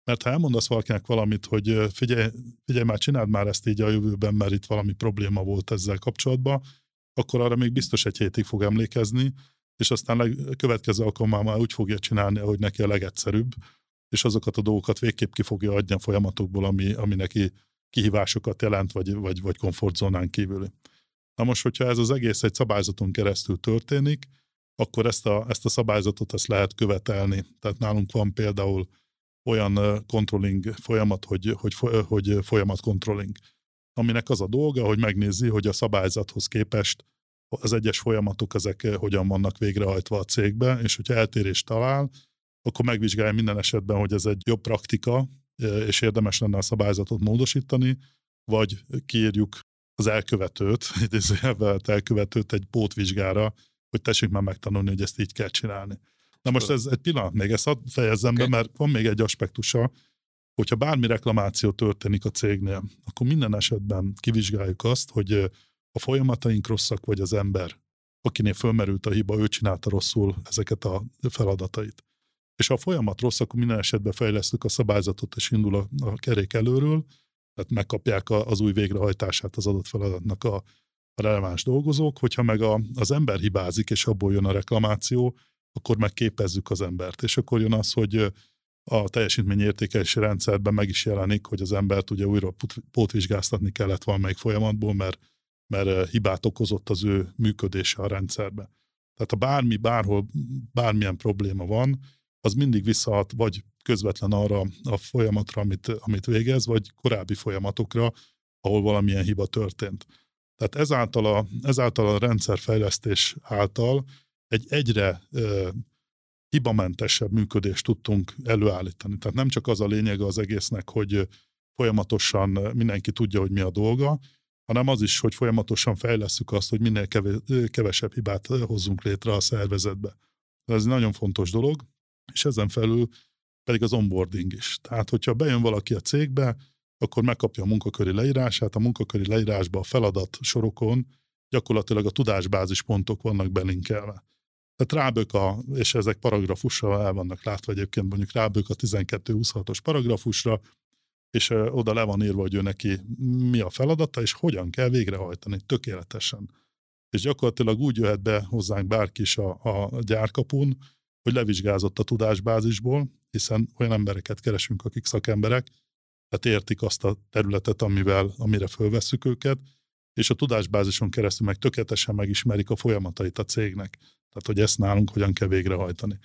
mert ha elmondasz valakinek valamit, hogy figyelj, figyelj már, csináld már ezt így a jövőben, mert itt valami probléma volt ezzel kapcsolatban, akkor arra még biztos egy hétig fog emlékezni, és aztán a következő alkalommal már úgy fogja csinálni, ahogy neki a legegyszerűbb, és azokat a dolgokat végképp ki fogja adni a folyamatokból, ami, ami neki kihívásokat jelent, vagy, vagy, vagy komfortzónán kívüli. Na most, hogyha ez az egész egy szabályzaton keresztül történik, akkor ezt a, ezt a szabályzatot ezt lehet követelni. Tehát nálunk van például olyan controlling folyamat, hogy, hogy, hogy folyamat controlling aminek az a dolga, hogy megnézi, hogy a szabályzathoz képest az egyes folyamatok ezek eh, hogyan vannak végrehajtva a cégbe, és hogyha eltérést talál, akkor megvizsgálja minden esetben, hogy ez egy jobb praktika, eh, és érdemes lenne a szabályzatot módosítani, vagy kiírjuk az elkövetőt, idézőjelben elkövetőt egy pótvizsgára, hogy tessék már megtanulni, hogy ezt így kell csinálni. Na most ez egy pillanat még, ezt hadd fejezzem okay. be, mert van még egy aspektusa, hogyha bármi reklamáció történik a cégnél, akkor minden esetben kivizsgáljuk azt, hogy a folyamataink rosszak, vagy az ember, akinél fölmerült a hiba, ő csinálta rosszul ezeket a feladatait. És ha a folyamat rossz, akkor minden esetben fejlesztük a szabályzatot, és indul a, a kerék előről, tehát megkapják a, az új végrehajtását az adott feladatnak a, a releváns dolgozók, hogyha meg a, az ember hibázik, és abból jön a reklamáció, akkor megképezzük az embert. És akkor jön az, hogy a teljesítményértékelési rendszerben meg is jelenik, hogy az embert ugye újra pótvizsgáztatni kellett valamelyik folyamatból, mert, mert hibát okozott az ő működése a rendszerbe. Tehát ha bármi, bárhol, bármilyen probléma van, az mindig visszahat vagy közvetlen arra a folyamatra, amit, amit végez, vagy korábbi folyamatokra, ahol valamilyen hiba történt. Tehát ezáltal a, ezáltal a rendszerfejlesztés által egy egyre ö, hibamentesebb működést tudtunk előállítani. Tehát nem csak az a lényege az egésznek, hogy folyamatosan mindenki tudja, hogy mi a dolga, hanem az is, hogy folyamatosan fejlesztjük azt, hogy minél kevesebb hibát hozzunk létre a szervezetbe. Ez nagyon fontos dolog, és ezen felül pedig az onboarding is. Tehát, hogyha bejön valaki a cégbe, akkor megkapja a munkaköri leírását, a munkaköri leírásba a feladat sorokon gyakorlatilag a tudásbázis pontok vannak belinkelve. Tehát rábök a, és ezek paragrafusra el vannak látva egyébként, mondjuk rábök a 12-26-os paragrafusra, és oda le van írva, hogy ő neki mi a feladata, és hogyan kell végrehajtani tökéletesen. És gyakorlatilag úgy jöhet be hozzánk bárki is a, a gyárkapun, hogy levizsgázott a tudásbázisból, hiszen olyan embereket keresünk, akik szakemberek, tehát értik azt a területet, amivel, amire fölveszük őket, és a tudásbázison keresztül meg tökéletesen megismerik a folyamatait a cégnek. Tehát, hogy ezt nálunk hogyan kell végrehajtani.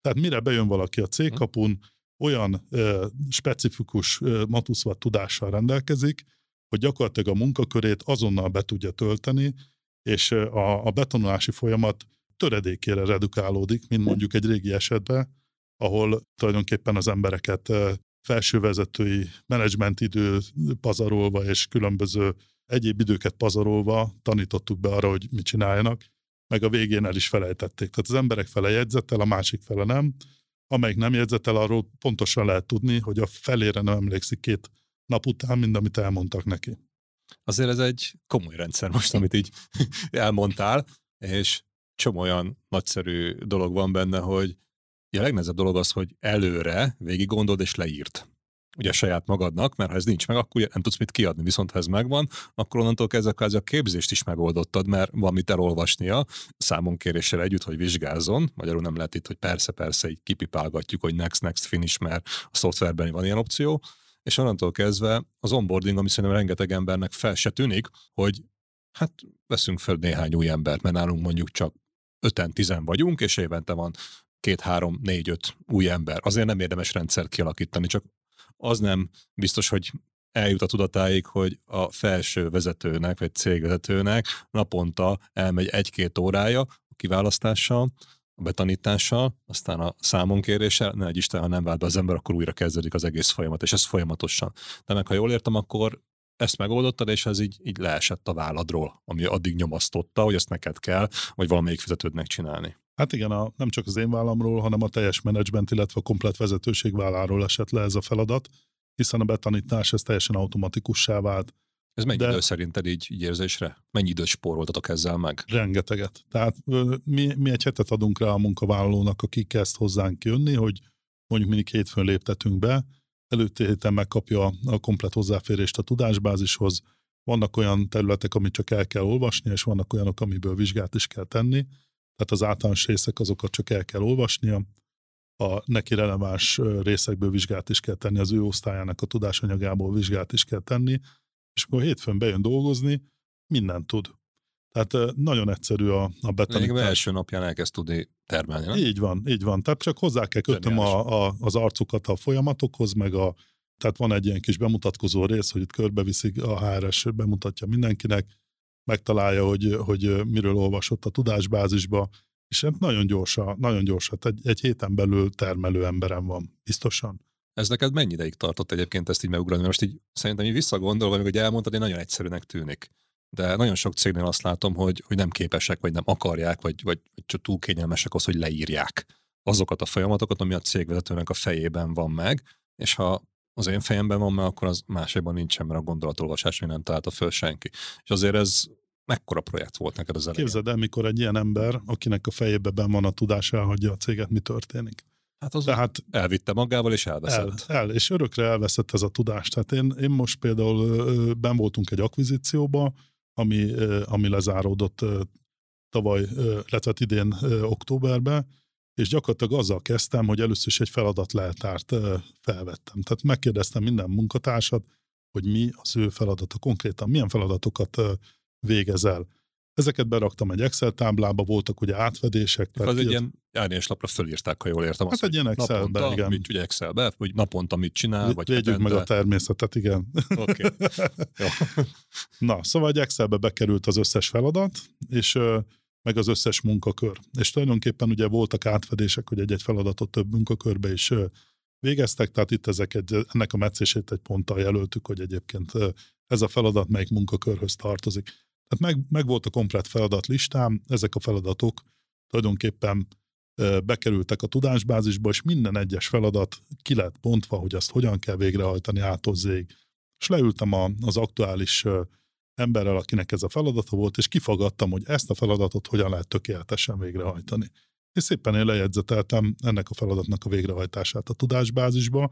Tehát mire bejön valaki a cégkapun, olyan ö, specifikus ö, matuszvat tudással rendelkezik, hogy gyakorlatilag a munkakörét azonnal be tudja tölteni, és a, a betonulási folyamat töredékére redukálódik, mint mondjuk egy régi esetben, ahol tulajdonképpen az embereket felsővezetői menedzsment idő pazarolva és különböző egyéb időket pazarolva tanítottuk be arra, hogy mit csináljanak, meg a végén el is felejtették. Tehát az emberek fele jegyzettel, a másik fele nem. Amelyik nem jegyzettel, arról pontosan lehet tudni, hogy a felére nem emlékszik két nap után, mind amit elmondtak neki. Azért ez egy komoly rendszer most, amit így elmondtál, és csomó olyan nagyszerű dolog van benne, hogy a legnehezebb dolog az, hogy előre végig gondold és leírt ugye saját magadnak, mert ha ez nincs meg, akkor nem tudsz mit kiadni, viszont ha ez megvan, akkor onnantól kezdve kvázi a képzést is megoldottad, mert van mit elolvasnia, számon kéréssel együtt, hogy vizsgázzon, magyarul nem lehet itt, hogy persze-persze így kipipálgatjuk, hogy next, next, finish, mert a szoftverben van ilyen opció, és onnantól kezdve az onboarding, ami szerintem rengeteg embernek fel se tűnik, hogy hát veszünk fel néhány új embert, mert nálunk mondjuk csak öten, tizen vagyunk, és évente van két, három, négy, öt új ember. Azért nem érdemes rendszer kialakítani, csak az nem biztos, hogy eljut a tudatáig, hogy a felső vezetőnek, vagy cégvezetőnek naponta elmegy egy-két órája a kiválasztással, a betanítással, aztán a számonkéréssel, ne egy Isten, ha nem vált be az ember, akkor újra kezdődik az egész folyamat, és ez folyamatosan. De meg ha jól értem, akkor ezt megoldottad, és ez így, így leesett a válladról, ami addig nyomasztotta, hogy ezt neked kell, vagy valamelyik fizetődnek csinálni. Hát igen, a, nem csak az én vállamról, hanem a teljes menedzsment, illetve a komplet vezetőség válláról esett le ez a feladat, hiszen a betanítás ez teljesen automatikussá vált. Ez mennyi De... idő szerinted így, így érzésre? Mennyi időt spóroltatok ezzel meg? Rengeteget. Tehát mi, mi egy hetet adunk rá a munkavállalónak, aki kezd hozzánk jönni, hogy mondjuk mindig hétfőn léptetünk be, előtte héten megkapja a komplet hozzáférést a tudásbázishoz, vannak olyan területek, amit csak el kell olvasni, és vannak olyanok, amiből vizsgát is kell tenni, tehát az általános részek azokat csak el kell olvasnia, a neki releváns részekből vizsgát is kell tenni, az ő osztályának a tudásanyagából vizsgát is kell tenni, és akkor hétfőn bejön dolgozni, mindent tud. Tehát nagyon egyszerű a, a betanítás. Még első napján elkezd tudni termelni, nem? Így van, így van. Tehát csak hozzá kell kötnöm a, a, az arcukat a folyamatokhoz, meg a, tehát van egy ilyen kis bemutatkozó rész, hogy itt körbeviszik, a HRS bemutatja mindenkinek, megtalálja, hogy, hogy miről olvasott a tudásbázisba, és hát nagyon gyorsan, nagyon gyorsan, egy, egy héten belül termelő emberem van, biztosan. Ez neked mennyi ideig tartott egyébként ezt így megugrani? Most így szerintem így visszagondolva, hogy elmondtad, hogy nagyon egyszerűnek tűnik. De nagyon sok cégnél azt látom, hogy, hogy nem képesek, vagy nem akarják, vagy, vagy, csak túl kényelmesek az, hogy leírják azokat a folyamatokat, ami a cégvezetőnek a fejében van meg, és ha az én fejemben van meg, akkor az másikban nincsen, mert a gondolatolvasás még nem találta föl senki. És azért ez mekkora projekt volt neked az elején? Képzeld el, mikor egy ilyen ember, akinek a fejében van a tudás, elhagyja a céget, mi történik. Hát az Tehát elvitte magával, és elveszett. El, el, és örökre elveszett ez a tudás. Tehát én, én most például ben voltunk egy akvizícióba, ami, ami lezáródott tavaly, illetve hát idén októberben, és gyakorlatilag azzal kezdtem, hogy először is egy feladatleltárt felvettem. Tehát megkérdeztem minden munkatársat, hogy mi az ő feladata konkrétan, milyen feladatokat végezel. Ezeket beraktam egy Excel táblába, voltak ugye átvedések. Tehát az egy ilyen lapra fölírták, ha jól értem. Hát egy ilyen Excelbe, igen. Mit, ugye Excelbe, hogy naponta mit csinál, vagy Védjük meg a természetet, igen. Oké. Okay. Na, szóval egy Excelbe bekerült az összes feladat, és meg az összes munkakör. És tulajdonképpen ugye voltak átfedések, hogy egy-egy feladatot több munkakörbe is végeztek, tehát itt ezek egy, ennek a meccését egy ponttal jelöltük, hogy egyébként ez a feladat melyik munkakörhöz tartozik. Tehát meg, meg volt a komplet feladat listám, ezek a feladatok tulajdonképpen bekerültek a tudásbázisba, és minden egyes feladat ki lett pontva, hogy azt hogyan kell végrehajtani átozzéig. És leültem a, az aktuális emberrel, akinek ez a feladata volt, és kifogadtam, hogy ezt a feladatot hogyan lehet tökéletesen végrehajtani. És szépen én lejegyzeteltem ennek a feladatnak a végrehajtását a tudásbázisba,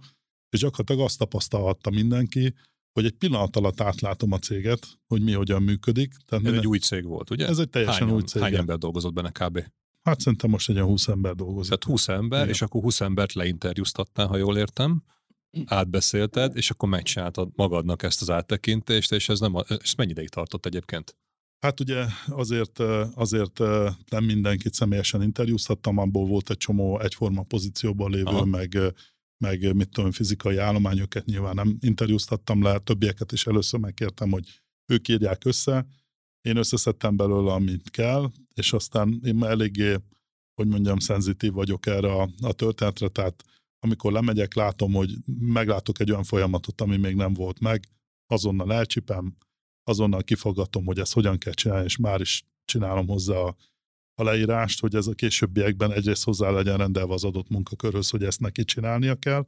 és gyakorlatilag azt tapasztalhatta mindenki, hogy egy pillanat alatt átlátom a céget, hogy mi hogyan működik. Tehát ez minden... egy új cég volt, ugye? Ez egy teljesen hány, új cég. Hány ember dolgozott benne kb? Hát szerintem most egy olyan 20 ember dolgozik. Tehát 20 ember, Igen. és akkor 20 embert leinterjúztattál, ha jól értem, átbeszélted, és akkor megcsináltad magadnak ezt az áttekintést, és ez, nem, ez mennyi ideig tartott egyébként? Hát ugye azért, azért nem mindenkit személyesen interjúztattam, abból volt egy csomó egyforma pozícióban lévő, Aha. meg, meg mit tudom, fizikai állományokat nyilván nem interjúztattam le, többieket is először megkértem, hogy ők írják össze, én összeszedtem belőle, amit kell, és aztán én eléggé, hogy mondjam, szenzitív vagyok erre a, a történetre, tehát amikor lemegyek, látom, hogy meglátok egy olyan folyamatot, ami még nem volt meg, azonnal elcsipem, azonnal kifogatom, hogy ezt hogyan kell csinálni, és már is csinálom hozzá a, a leírást, hogy ez a későbbiekben egyrészt hozzá legyen rendelve az adott munkakörhöz, hogy ezt neki csinálnia kell,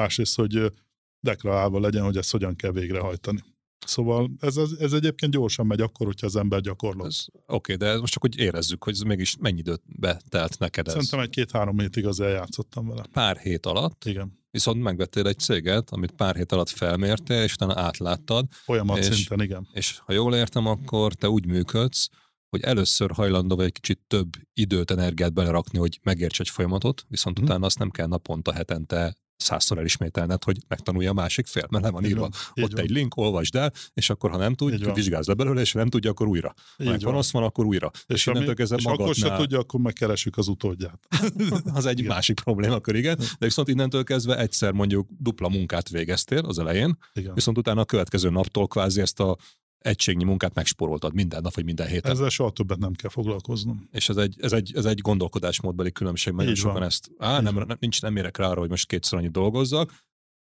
másrészt, hogy deklarálva legyen, hogy ezt hogyan kell végrehajtani. Szóval ez, ez, egyébként gyorsan megy akkor, hogyha az ember gyakorlott. Oké, de most csak hogy érezzük, hogy ez mégis mennyi időt betelt neked ez? Szerintem egy két-három hétig az eljátszottam vele. Pár hét alatt? Igen. Viszont megvettél egy céget, amit pár hét alatt felmértél, és utána átláttad. Folyamat és, szinten, igen. És ha jól értem, akkor te úgy működsz, hogy először hajlandó vagy egy kicsit több időt, energiát belerakni, hogy megérts egy folyamatot, viszont hmm. utána azt nem kell naponta, hetente százszor elismételned, hogy megtanulja a másik fél, mert le van írva. Van, Ott van. egy link, olvasd el, és akkor ha nem tud, vizsgálsz le belőle, és ha nem tudja, akkor újra. Ha panasz van, akkor újra. És, és, ami, és akkor se tudja, akkor megkeresünk az utódját. az egy igen. másik problémakör, igen. De viszont innentől kezdve egyszer mondjuk dupla munkát végeztél az elején, igen. viszont utána a következő naptól kvázi ezt a egységnyi munkát megsporoltad minden nap, vagy minden héten. Ezzel soha többet nem kell foglalkoznom. És ez egy, ez egy, ez egy gondolkodásmódbeli különbség, mert sokan ezt, á, nem, nem, nincs, nem érek rá arra, hogy most kétszer annyit dolgozzak,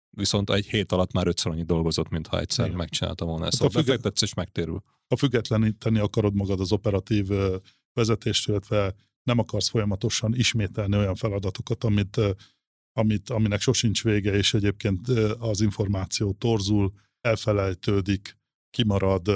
viszont egy hét alatt már ötször annyit dolgozott, mintha egyszer Igen. megcsinálta volna ezt. Hát szóval befektetsz és megtérül. Ha függetleníteni akarod magad az operatív vezetést, illetve nem akarsz folyamatosan ismételni olyan feladatokat, amit, amit, aminek sosincs vége, és egyébként az információ torzul, elfelejtődik, kimarad,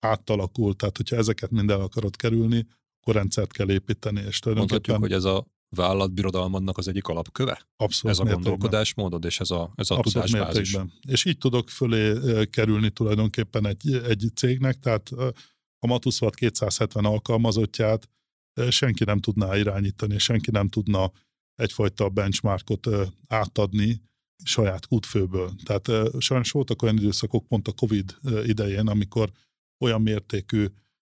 átalakul, tehát hogyha ezeket mind el akarod kerülni, akkor rendszert kell építeni. És Mondhatjuk, hogy ez a vállalatbirodalmadnak az egyik alapköve? Abszolút Ez a gondolkodásmódod és ez a, ez a tudásbázis. Mértékben. És így tudok fölé kerülni tulajdonképpen egy, egy cégnek, tehát a Matuszvat 270 alkalmazottját senki nem tudná irányítani, senki nem tudna egyfajta benchmarkot átadni, saját kútfőből. Tehát sajnos voltak olyan időszakok, pont a Covid idején, amikor olyan mértékű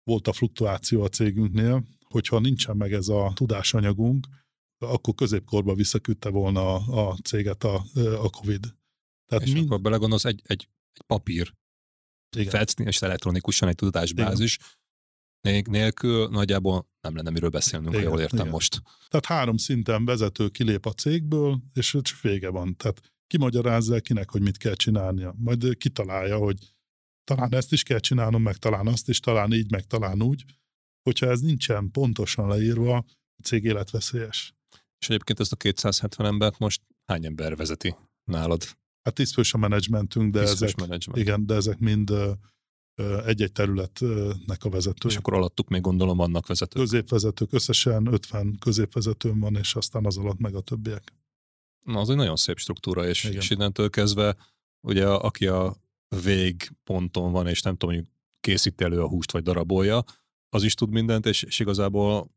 volt a fluktuáció a cégünknél, hogyha nincsen meg ez a tudásanyagunk, akkor középkorba visszaküldte volna a, a céget a, a Covid. Tehát és mind... akkor belegondolsz, egy, egy, egy papír Igen. és elektronikusan egy tudásbázis, Igen. nélkül nagyjából nem lenne miről beszélnünk, igen, ha jól értem igen. most. Tehát három szinten vezető kilép a cégből, és vége van. Tehát kimagyarázza kinek, hogy mit kell csinálnia. Majd kitalálja, hogy talán ezt is kell csinálnom, meg talán azt is, talán így, meg talán úgy. Hogyha ez nincsen pontosan leírva, a cég életveszélyes. És egyébként ezt a 270 embert most hány ember vezeti nálad? Hát tisztfős a menedzsmentünk, de ezek, management. igen, de ezek mind egy-egy területnek a vezetők. És akkor alattuk még gondolom vannak vezetők. Középvezetők, összesen 50 középvezetőm van, és aztán az alatt meg a többiek. Na, az egy nagyon szép struktúra, és, és innentől kezdve, ugye aki a végponton van, és nem tudom, hogy készíti elő a húst, vagy darabolja, az is tud mindent, és, és igazából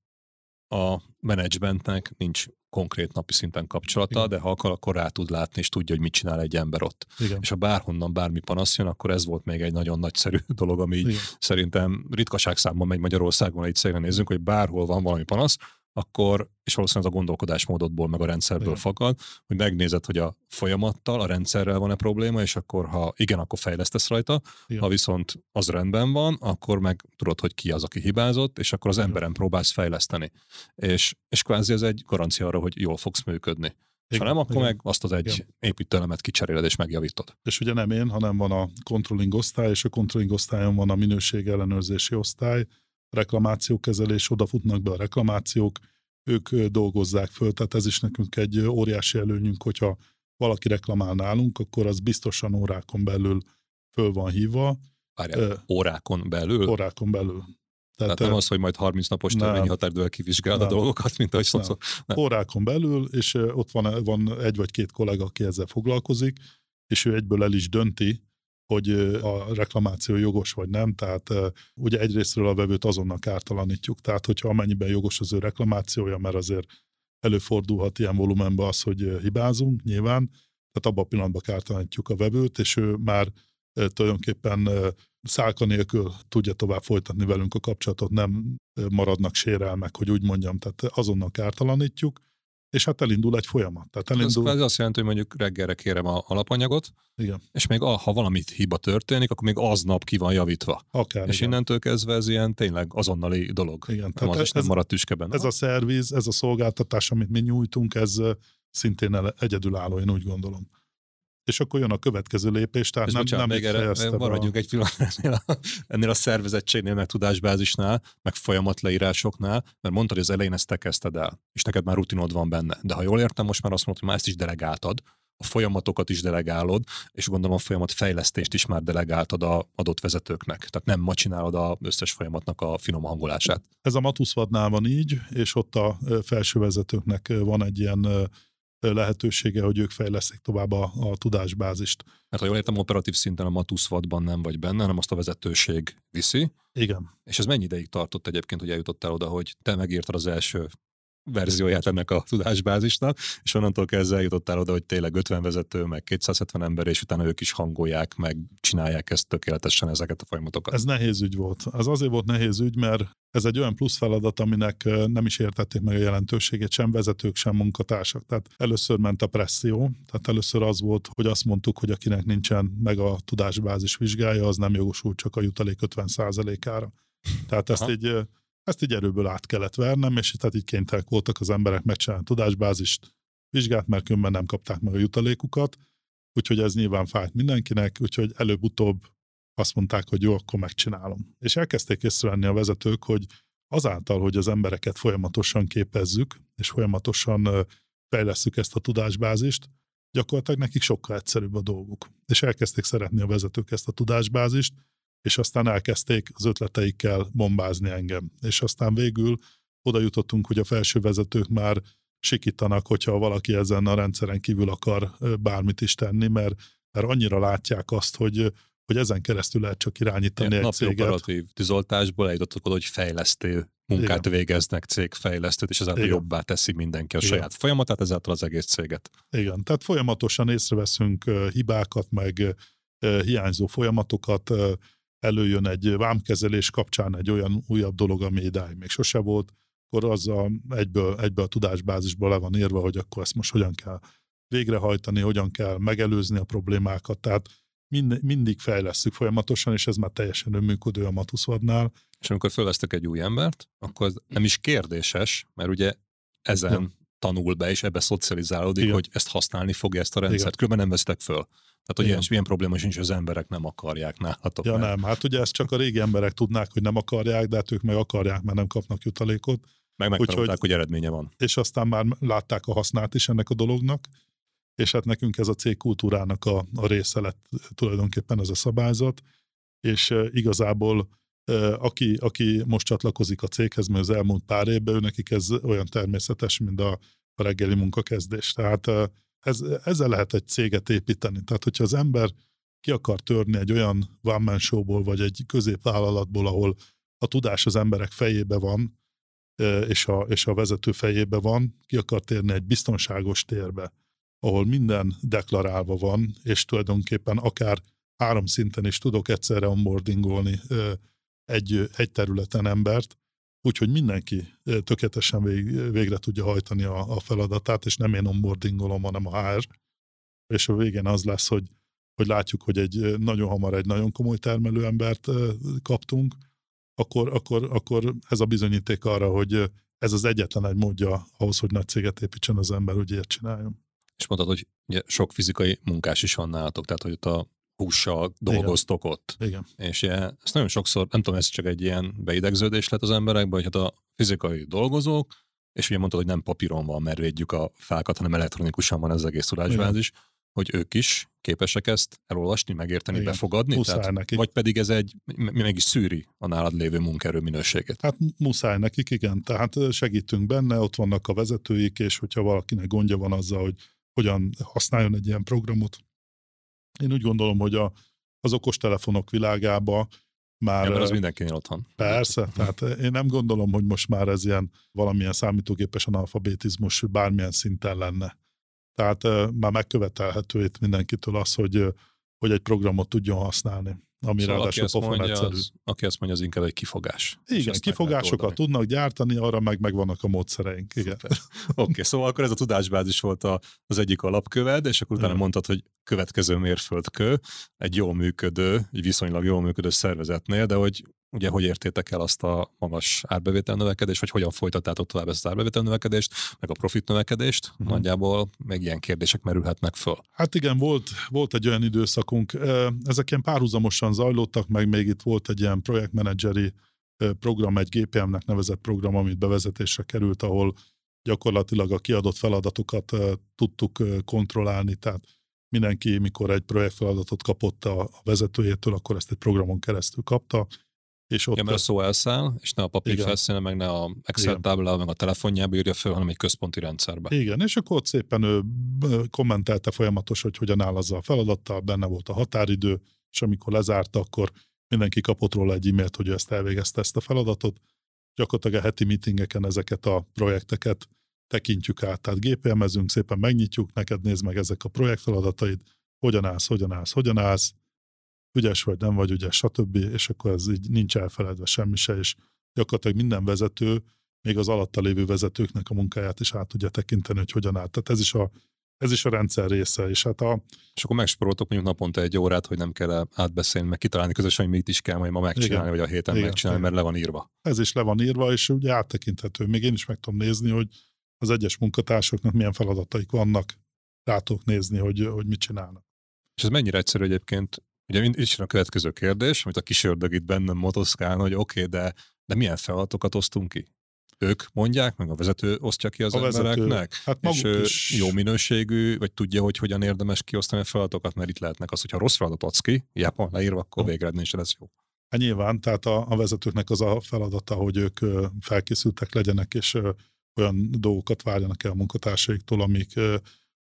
a menedzsmentnek nincs konkrét napi szinten kapcsolata, Igen. de ha akar, akkor rá tud látni, és tudja, hogy mit csinál egy ember ott. Igen. És ha bárhonnan bármi panasz jön, akkor ez volt még egy nagyon nagyszerű dolog, ami így szerintem ritkaság számban megy Magyarországon, egy cégre nézzünk, hogy bárhol van valami panasz, akkor, és valószínűleg az a gondolkodásmódodból, meg a rendszerből igen. fakad, hogy megnézed, hogy a folyamattal, a rendszerrel van-e probléma, és akkor, ha igen, akkor fejlesztesz rajta, igen. ha viszont az rendben van, akkor meg tudod, hogy ki az, aki hibázott, és akkor az igen. emberen próbálsz fejleszteni. És, és kvázi ez egy garancia arra, hogy jól fogsz működni. És ha nem, akkor igen. meg azt az egy igen. építőelemet kicseréled és megjavítod. És ugye nem én, hanem van a controlling osztály, és a controlling osztályon van a minőség ellenőrzési osztály, reklamációkezelés, odafutnak be a reklamációk, ők dolgozzák föl, tehát ez is nekünk egy óriási előnyünk, hogyha valaki reklamál nálunk, akkor az biztosan órákon belül föl van hívva. Várjál, uh, órákon belül? Órákon belül. Tehát, Tehát nem az, hogy majd 30 napos törvényi határidővel kivizsgálod a dolgokat, mint ahogy sokszor. Órákon belül, és ott van, van egy vagy két kollega, aki ezzel foglalkozik, és ő egyből el is dönti, hogy a reklamáció jogos vagy nem, tehát ugye egyrésztről a vevőt azonnal kártalanítjuk, tehát hogyha amennyiben jogos az ő reklamációja, mert azért előfordulhat ilyen volumenben az, hogy hibázunk nyilván, tehát abban a pillanatban kártalanítjuk a vevőt, és ő már tulajdonképpen szálka nélkül tudja tovább folytatni velünk a kapcsolatot, nem maradnak sérelmek, hogy úgy mondjam, tehát azonnal kártalanítjuk, és hát elindul egy folyamat. Tehát elindul... Ez azt jelenti, hogy mondjuk reggelre kérem a alapanyagot, Igen. és még ha valamit hiba történik, akkor még aznap ki van javítva. Akár, és igen. innentől kezdve ez ilyen tényleg azonnali dolog. Igen, nem az ez, nem maradt tüskeben. Ez a szerviz, ez a szolgáltatás, amit mi nyújtunk, ez szintén egyedülálló, én úgy gondolom és akkor jön a következő lépés, tehát és nem, bocsánat, nem még erre maradjunk a... egy pillanat ennél a, ennél a szervezettségnél, meg tudásbázisnál, meg folyamatleírásoknál, mert mondtad, hogy az elején ezt te kezdted el, és neked már rutinod van benne. De ha jól értem, most már azt mondod, hogy már ezt is delegáltad, a folyamatokat is delegálod, és gondolom a folyamat fejlesztést is már delegáltad a adott vezetőknek. Tehát nem ma csinálod az összes folyamatnak a finom hangolását. Ez a Matuszvadnál van így, és ott a felső vezetőknek van egy ilyen lehetősége, hogy ők fejleszik tovább a, a tudásbázist. Mert ha jól értem, operatív szinten a Matusz vadban nem vagy benne, hanem azt a vezetőség viszi. Igen. És ez mennyi ideig tartott egyébként, hogy eljutottál oda, hogy te megírtad az első verzióját ennek a tudásbázisnak, és onnantól kezdve eljutottál oda, hogy tényleg 50 vezető, meg 270 ember, és utána ők is hangolják, meg csinálják ezt tökéletesen ezeket a folyamatokat. Ez nehéz ügy volt. Az azért volt nehéz ügy, mert ez egy olyan plusz feladat, aminek nem is értették meg a jelentőségét, sem vezetők, sem munkatársak. Tehát először ment a presszió, tehát először az volt, hogy azt mondtuk, hogy akinek nincsen meg a tudásbázis vizsgája, az nem jogosult csak a jutalék 50%-ára. Tehát ezt Aha. így ezt így erőből át kellett vernem, és tehát így kénytelenek voltak az emberek megcsinálni a tudásbázist, vizsgát, mert különben nem kapták meg a jutalékukat, úgyhogy ez nyilván fájt mindenkinek, úgyhogy előbb-utóbb azt mondták, hogy jó, akkor megcsinálom. És elkezdték észrevenni a vezetők, hogy azáltal, hogy az embereket folyamatosan képezzük, és folyamatosan fejlesztjük ezt a tudásbázist, gyakorlatilag nekik sokkal egyszerűbb a dolguk. És elkezdték szeretni a vezetők ezt a tudásbázist, és aztán elkezdték az ötleteikkel bombázni engem. És aztán végül oda jutottunk, hogy a felső vezetők már sikítanak, hogyha valaki ezen a rendszeren kívül akar bármit is tenni, mert, mert annyira látják azt, hogy, hogy ezen keresztül lehet csak irányítani Ilyen egy céget. operatív tűzoltásból eljutottak oda, hogy fejlesztő munkát Igen. végeznek, cégfejlesztőt, és ezáltal Igen. jobbá teszi mindenki a Igen. saját folyamatát, ezáltal az egész céget. Igen, tehát folyamatosan észreveszünk hibákat, meg hiányzó folyamatokat, előjön egy vámkezelés kapcsán egy olyan újabb dolog, ami idáig még sose volt, akkor az a, egyből, egyből a tudásbázisból le van írva, hogy akkor ezt most hogyan kell végrehajtani, hogyan kell megelőzni a problémákat. Tehát mind, mindig fejlesztük folyamatosan, és ez már teljesen önműködő a Matuszvadnál. És amikor fölvesztek egy új embert, akkor nem is kérdéses, mert ugye ezen ja. tanul be, és ebbe szocializálódik, Igen. hogy ezt használni fogja ezt a rendszert. Különben nem vesztek föl. Tehát, hogy ilyen, ilyen probléma sincs, az emberek nem akarják nálatok. Ja, nem. Hát ugye ezt csak a régi emberek tudnák, hogy nem akarják, de hát ők meg akarják, mert nem kapnak jutalékot. Meg megtanulták, hogy eredménye van. És aztán már látták a hasznát is ennek a dolognak, és hát nekünk ez a cég kultúrának a, a része lett tulajdonképpen ez a szabályzat, és igazából aki, aki most csatlakozik a céghez, mert az elmúlt pár évben, ő nekik ez olyan természetes, mint a, a reggeli munkakezdés. Tehát ez, ezzel lehet egy céget építeni. Tehát, hogyha az ember ki akar törni egy olyan one showból, vagy egy középvállalatból, ahol a tudás az emberek fejébe van, és a, és a vezető fejébe van, ki akar térni egy biztonságos térbe, ahol minden deklarálva van, és tulajdonképpen akár három szinten is tudok egyszerre onboardingolni egy, egy területen embert, úgyhogy mindenki tökéletesen vég, végre tudja hajtani a, a feladatát, és nem én onboardingolom, hanem a HR, és a végén az lesz, hogy, hogy látjuk, hogy egy nagyon hamar egy nagyon komoly termelőembert kaptunk, akkor, akkor, akkor ez a bizonyíték arra, hogy ez az egyetlen egy módja ahhoz, hogy nagy céget építsen az ember, hogy ilyet csináljon. És mondtad, hogy ugye sok fizikai munkás is van nálatok, tehát hogy ott a hússal dolgoztok Igen. ott. Igen. És ezt nagyon sokszor, nem tudom, ez csak egy ilyen beidegződés lett az emberekben, hogy hát a fizikai dolgozók, és ugye mondtad, hogy nem papíron van, mert védjük a fákat, hanem elektronikusan van ez az egész tudásbázis, hogy ők is képesek ezt elolvasni, megérteni, Igen. befogadni? Muszáj Tehát, nekik. Vagy pedig ez egy, meg is szűri a nálad lévő munkaerő minőségét? Hát muszáj nekik, igen. Tehát segítünk benne, ott vannak a vezetőik, és hogyha valakinek gondja van azzal, hogy hogyan használjon egy ilyen programot. Én úgy gondolom, hogy a, az okostelefonok világába már... Ja, az mindenkinél otthon. Persze, tehát én nem gondolom, hogy most már ez ilyen valamilyen számítógépes analfabetizmus bármilyen szinten lenne. Tehát már megkövetelhető itt mindenkitől az, hogy, hogy egy programot tudjon használni. Ami szóval ráadásul aki pofon mondja, egyszerű. Az, aki azt mondja, az inkább egy kifogás. Igen, kifogásokat tudnak gyártani, arra meg megvannak a módszereink. Igen. Oké, okay, szóval akkor ez a tudásbázis volt a, az egyik alapköved, és akkor utána mondtad, hogy következő mérföldkő, egy jól működő, egy viszonylag jól működő szervezetnél, de hogy ugye hogy értétek el azt a magas árbevétel növekedést, vagy hogyan folytattátok tovább ezt az árbevétel növekedést, meg a profit növekedést, uh-huh. nagyjából meg ilyen kérdések merülhetnek föl. Hát igen, volt, volt egy olyan időszakunk, ezek ilyen párhuzamosan zajlottak, meg még itt volt egy ilyen projektmenedzseri program, egy GPM-nek nevezett program, amit bevezetésre került, ahol gyakorlatilag a kiadott feladatokat tudtuk kontrollálni, tehát mindenki, mikor egy projektfeladatot kapott a vezetőjétől, akkor ezt egy programon keresztül kapta, és ott... Ja, mert a szó elszáll, és ne a papír felszínen, meg ne a Excel táblában, meg a telefonjába írja föl, hanem egy központi rendszerbe. Igen, és akkor ott szépen ő kommentelte folyamatos, hogy hogyan áll azzal a feladattal, benne volt a határidő, és amikor lezárta, akkor mindenki kapott róla egy e-mailt, hogy ő ezt elvégezte ezt a feladatot. Gyakorlatilag a heti meetingeken ezeket a projekteket tekintjük át, tehát GPM-ezünk, szépen megnyitjuk, neked nézd meg ezek a projektfeladataid, hogyan állsz, hogyan állsz, hogyan állsz, ügyes vagy, nem vagy ügyes, stb. És akkor ez így nincs elfeledve semmi se, és gyakorlatilag minden vezető, még az alatta lévő vezetőknek a munkáját is át tudja tekinteni, hogy hogyan áll. Tehát ez is a, ez is a rendszer része. És, hát a... és akkor megsporoltok mondjuk naponta egy órát, hogy nem kell átbeszélni, meg kitalálni közösen, hogy mit is kell majd ma megcsinálni, igen, vagy a héten igen, megcsinálni, igen. mert le van írva. Ez is le van írva, és ugye áttekinthető. Még én is meg tudom nézni, hogy az egyes munkatársaknak milyen feladataik vannak, rá tudok nézni, hogy, hogy mit csinálnak. És ez mennyire egyszerű egyébként Ugye is a következő kérdés, amit a kis ördög itt bennem motoszkál, hogy oké, okay, de, de milyen feladatokat osztunk ki? Ők mondják, meg a vezető osztja ki az a embereknek? Vezető, hát és ő is. jó minőségű, vagy tudja, hogy hogyan érdemes kiosztani a feladatokat, mert itt lehetnek az, hogyha rossz feladatot adsz ki, hiába leírva, akkor ha. végeredmény lesz jó. Hát nyilván, tehát a, a vezetőknek az a feladata, hogy ők felkészültek legyenek, és olyan dolgokat várjanak el a munkatársaiktól, amik,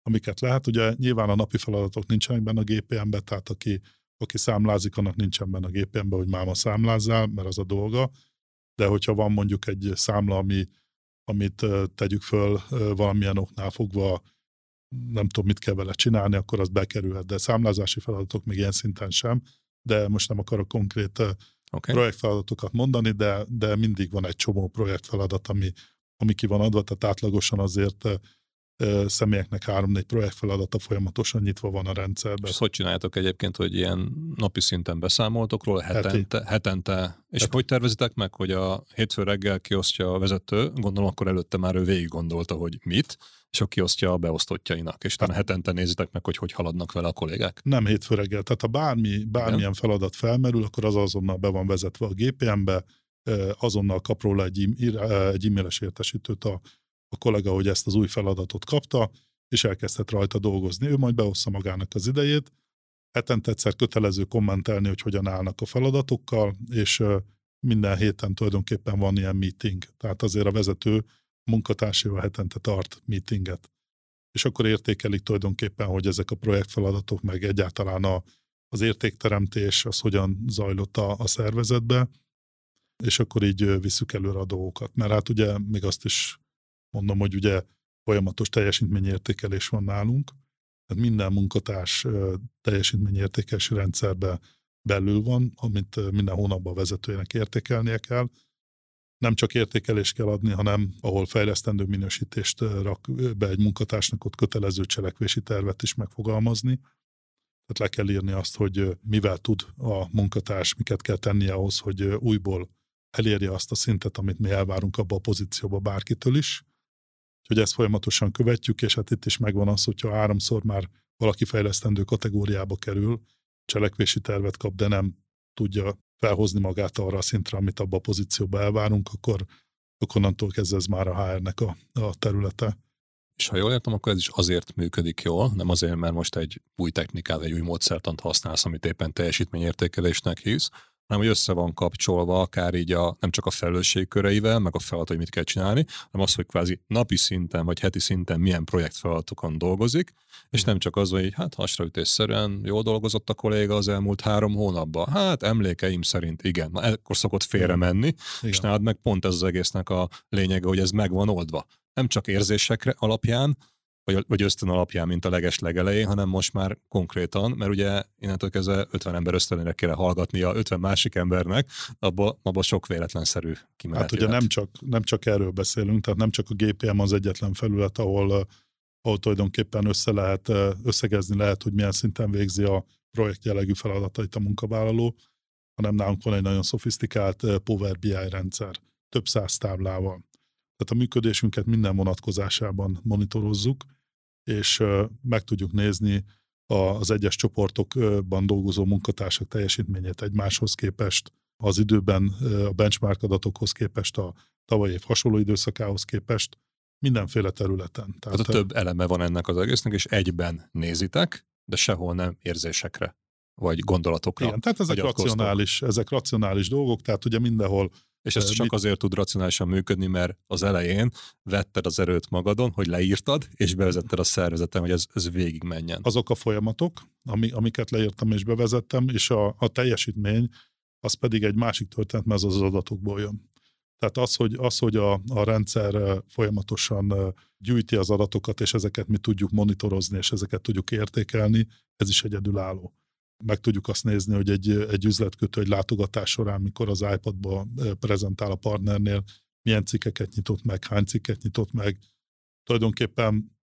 amiket lehet. Ugye nyilván a napi feladatok nincsenek benne a GPM-be, tehát aki aki számlázik, annak nincsen benne a gépemben, hogy máma számlázzál, mert az a dolga, de hogyha van mondjuk egy számla, ami, amit tegyük föl valamilyen oknál fogva, nem tudom, mit kell vele csinálni, akkor az bekerülhet, de számlázási feladatok még ilyen szinten sem, de most nem akarok konkrét okay. projektfeladatokat mondani, de, de mindig van egy csomó projektfeladat, ami, ami ki van adva, tehát átlagosan azért személyeknek három-négy projekt feladata folyamatosan nyitva van a rendszerben. És hogy csináljátok egyébként, hogy ilyen napi szinten beszámoltok róla, hetente, Heti. hetente, és Heti. hogy tervezitek meg, hogy a hétfő reggel kiosztja a vezető, gondolom akkor előtte már ő végig gondolta, hogy mit, és akkor kiosztja a beosztottjainak, és utána hetente nézitek meg, hogy hogy haladnak vele a kollégák? Nem hétfő reggel, tehát ha bármi, bármilyen Igen. feladat felmerül, akkor az azonnal be van vezetve a GPM-be, azonnal kap róla egy, egy e-mailes értesítőt a a kollega, hogy ezt az új feladatot kapta, és elkezdett rajta dolgozni. Ő majd beossza magának az idejét, hetente egyszer kötelező kommentelni, hogy hogyan állnak a feladatokkal, és minden héten tulajdonképpen van ilyen meeting. Tehát azért a vezető munkatársaival hetente tart meetinget. És akkor értékelik tulajdonképpen, hogy ezek a projektfeladatok, meg egyáltalán a, az értékteremtés, az hogyan zajlott a, a szervezetbe, és akkor így visszük előre a dolgokat. Mert hát ugye még azt is mondom, hogy ugye folyamatos teljesítményértékelés van nálunk, tehát minden munkatárs teljesítményértékelési rendszerbe belül van, amit minden hónapban a vezetőjének értékelnie kell. Nem csak értékelést kell adni, hanem ahol fejlesztendő minősítést rak be egy munkatársnak, ott kötelező cselekvési tervet is megfogalmazni. Tehát le kell írni azt, hogy mivel tud a munkatárs, miket kell tennie ahhoz, hogy újból elérje azt a szintet, amit mi elvárunk abba a pozícióba bárkitől is. Úgyhogy ezt folyamatosan követjük, és hát itt is megvan az, hogyha háromszor már valaki fejlesztendő kategóriába kerül, cselekvési tervet kap, de nem tudja felhozni magát arra a szintre, amit abba a pozícióba elvárunk, akkor, akkor onnantól kezdve ez már a HR-nek a, a területe. És ha jól értem, akkor ez is azért működik jól, nem azért, mert most egy új technikát, egy új módszertant használsz, amit éppen teljesítményértékelésnek hívsz, hanem hogy össze van kapcsolva akár így a, nem csak a felelősségköreivel, meg a feladat, hogy mit kell csinálni, hanem az, hogy kvázi napi szinten vagy heti szinten milyen projektfeladatokon dolgozik, és nem csak az, hogy hát hasraütésszerűen jól dolgozott a kolléga az elmúlt három hónapban. Hát emlékeim szerint igen, na ekkor szokott félre menni, igen. és nálad meg pont ez az egésznek a lényege, hogy ez meg van oldva. Nem csak érzésekre alapján, vagy, vagy ösztön alapján, mint a leges legelején, hanem most már konkrétan, mert ugye innentől kezdve 50 ember ösztönére kell hallgatnia 50 másik embernek, abban abba sok véletlenszerű kimenet Hát ugye nem csak, nem csak erről beszélünk, tehát nem csak a GPM az egyetlen felület, ahol, ahol tulajdonképpen össze lehet, összegezni lehet, hogy milyen szinten végzi a projekt jellegű feladatait a munkavállaló, hanem nálunk van egy nagyon szofisztikált Power BI rendszer, több száz táblával. Tehát a működésünket minden vonatkozásában monitorozzuk, és meg tudjuk nézni az egyes csoportokban dolgozó munkatársak teljesítményét egymáshoz képest, az időben a benchmark adatokhoz képest, a tavalyi év hasonló időszakához képest, mindenféle területen. Tehát, Tehát a több eleme van ennek az egésznek, és egyben nézitek, de sehol nem érzésekre vagy gondolatokra. Igen, tehát ezek racionális, ezek racionális dolgok, tehát ugye mindenhol és ez csak azért tud racionálisan működni, mert az elején vetted az erőt magadon, hogy leírtad, és bevezetted a szervezetem, hogy ez, ez végig menjen. Azok a folyamatok, ami, amiket leírtam és bevezettem, és a, a teljesítmény, az pedig egy másik történet, mert az az adatokból jön. Tehát az, hogy, az, hogy a, a rendszer folyamatosan gyűjti az adatokat, és ezeket mi tudjuk monitorozni, és ezeket tudjuk értékelni, ez is egyedülálló meg tudjuk azt nézni, hogy egy, egy üzletkötő egy látogatás során, mikor az iPad-ba prezentál a partnernél, milyen cikkeket nyitott meg, hány cikket nyitott meg. Tulajdonképpen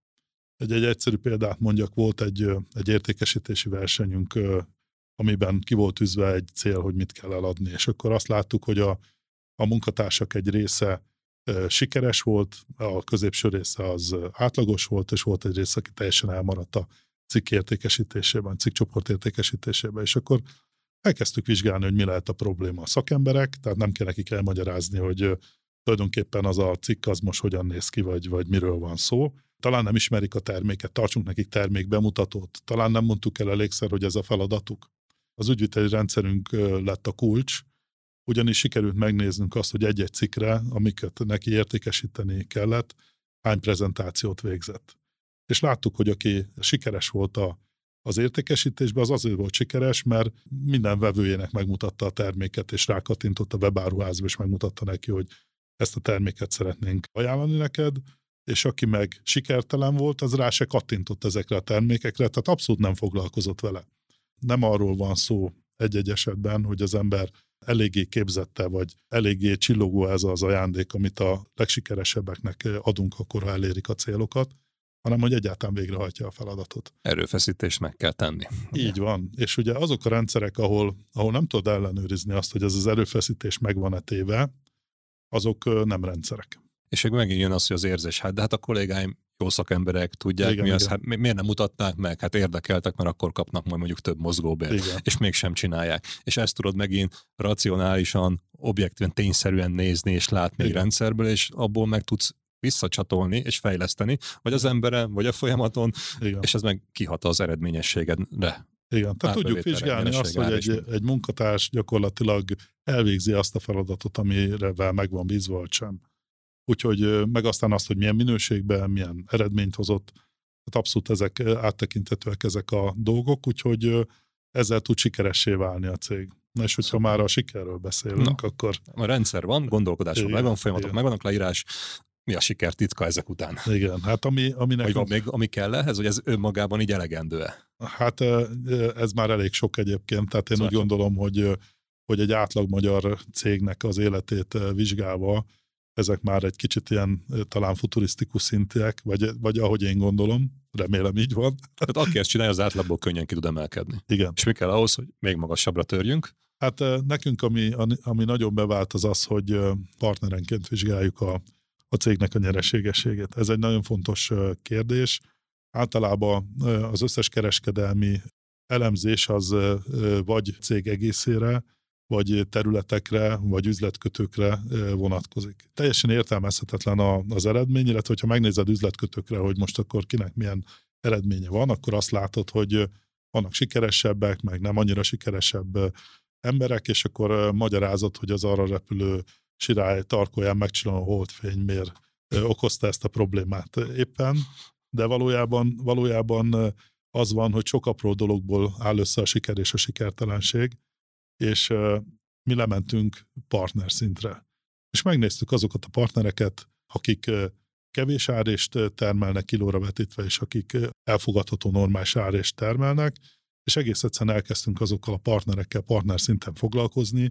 egy, egy egyszerű példát mondjak, volt egy, egy értékesítési versenyünk, amiben ki volt üzve egy cél, hogy mit kell eladni, és akkor azt láttuk, hogy a, a munkatársak egy része sikeres volt, a középső része az átlagos volt, és volt egy része, aki teljesen elmaradt a cikk értékesítésében, cikkcsoport értékesítésében, és akkor elkezdtük vizsgálni, hogy mi lehet a probléma. A szakemberek, tehát nem kell nekik elmagyarázni, hogy tulajdonképpen az a cikk az most hogyan néz ki, vagy, vagy miről van szó. Talán nem ismerik a terméket, tartsunk nekik termék bemutatót, talán nem mondtuk el elégszer, hogy ez a feladatuk. Az ügyviteli rendszerünk lett a kulcs, ugyanis sikerült megnéznünk azt, hogy egy-egy cikkre, amiket neki értékesíteni kellett, hány prezentációt végzett és láttuk, hogy aki sikeres volt a, az értékesítésben, az azért volt sikeres, mert minden vevőjének megmutatta a terméket, és rákattintott a webáruházba, és megmutatta neki, hogy ezt a terméket szeretnénk ajánlani neked, és aki meg sikertelen volt, az rá se kattintott ezekre a termékekre, tehát abszolút nem foglalkozott vele. Nem arról van szó egy-egy esetben, hogy az ember eléggé képzette, vagy eléggé csillogó ez az ajándék, amit a legsikeresebbeknek adunk, akkor ha elérik a célokat, hanem hogy egyáltalán végrehajtja a feladatot. Erőfeszítést meg kell tenni. Így van. És ugye azok a rendszerek, ahol, ahol nem tudod ellenőrizni azt, hogy ez az erőfeszítés megvan-e téve, azok nem rendszerek. És még megint jön az, hogy az érzés, hát de hát a kollégáim jó szakemberek, tudják igen, mi az, hát miért nem mutatnák meg? Hát érdekeltek, mert akkor kapnak majd mondjuk több mozgóbért, és mégsem csinálják. És ezt tudod megint racionálisan, objektíven, tényszerűen nézni és látni igen. egy rendszerből, és abból meg tudsz visszacsatolni és fejleszteni, vagy az emberen, vagy a folyamaton, Igen. és ez meg kihat az eredményességedre. Igen, tehát tudjuk vizsgálni azt, hogy egy, egy munkatárs gyakorlatilag elvégzi azt a feladatot, amire meg van bízva, vagy sem. Úgyhogy meg aztán azt, hogy milyen minőségben, milyen eredményt hozott, tehát abszolút ezek áttekintetőek ezek a dolgok, úgyhogy ezzel tud sikeressé válni a cég. Na és hogyha már a sikerről beszélünk, Na. akkor A rendszer van, gondolkodás van, megvan, folyamatok megvannak, leírás. Mi a siker titka ezek után? igen, hát ami, ami Vagy van nekünk, még, ami kell ehhez, hogy ez önmagában így elegendő-e? hát ez már elég sok egyébként, tehát én Szóval úgy gondolom, hogy, hogy egy átlag magyar cégnek az életét vizsgálva, ezek már egy kicsit ilyen talán futurisztikus szintiek, vagy, vagy ahogy én gondolom, remélem így van. Tehát aki ezt csinálja, az átlagból könnyen ki tud emelkedni. Igen. És mi kell ahhoz, hogy még magasabbra törjünk? Hát nekünk, ami, ami nagyon bevált, az az, hogy partnerenként vizsgáljuk a, a cégnek a nyereségességét. Ez egy nagyon fontos kérdés. Általában az összes kereskedelmi elemzés az vagy cég egészére, vagy területekre, vagy üzletkötőkre vonatkozik. Teljesen értelmezhetetlen az eredmény, illetve hogyha megnézed üzletkötőkre, hogy most akkor kinek milyen eredménye van, akkor azt látod, hogy vannak sikeresebbek, meg nem annyira sikeresebb emberek, és akkor magyarázat, hogy az arra repülő sirály tarkóján megcsillanó holdfény miért okozta ezt a problémát éppen, de valójában, valójában az van, hogy sok apró dologból áll össze a siker és a sikertelenség, és mi lementünk partner szintre. És megnéztük azokat a partnereket, akik kevés árést termelnek kilóra vetítve, és akik elfogadható normális árést termelnek, és egész egyszerűen elkezdtünk azokkal a partnerekkel partner szinten foglalkozni,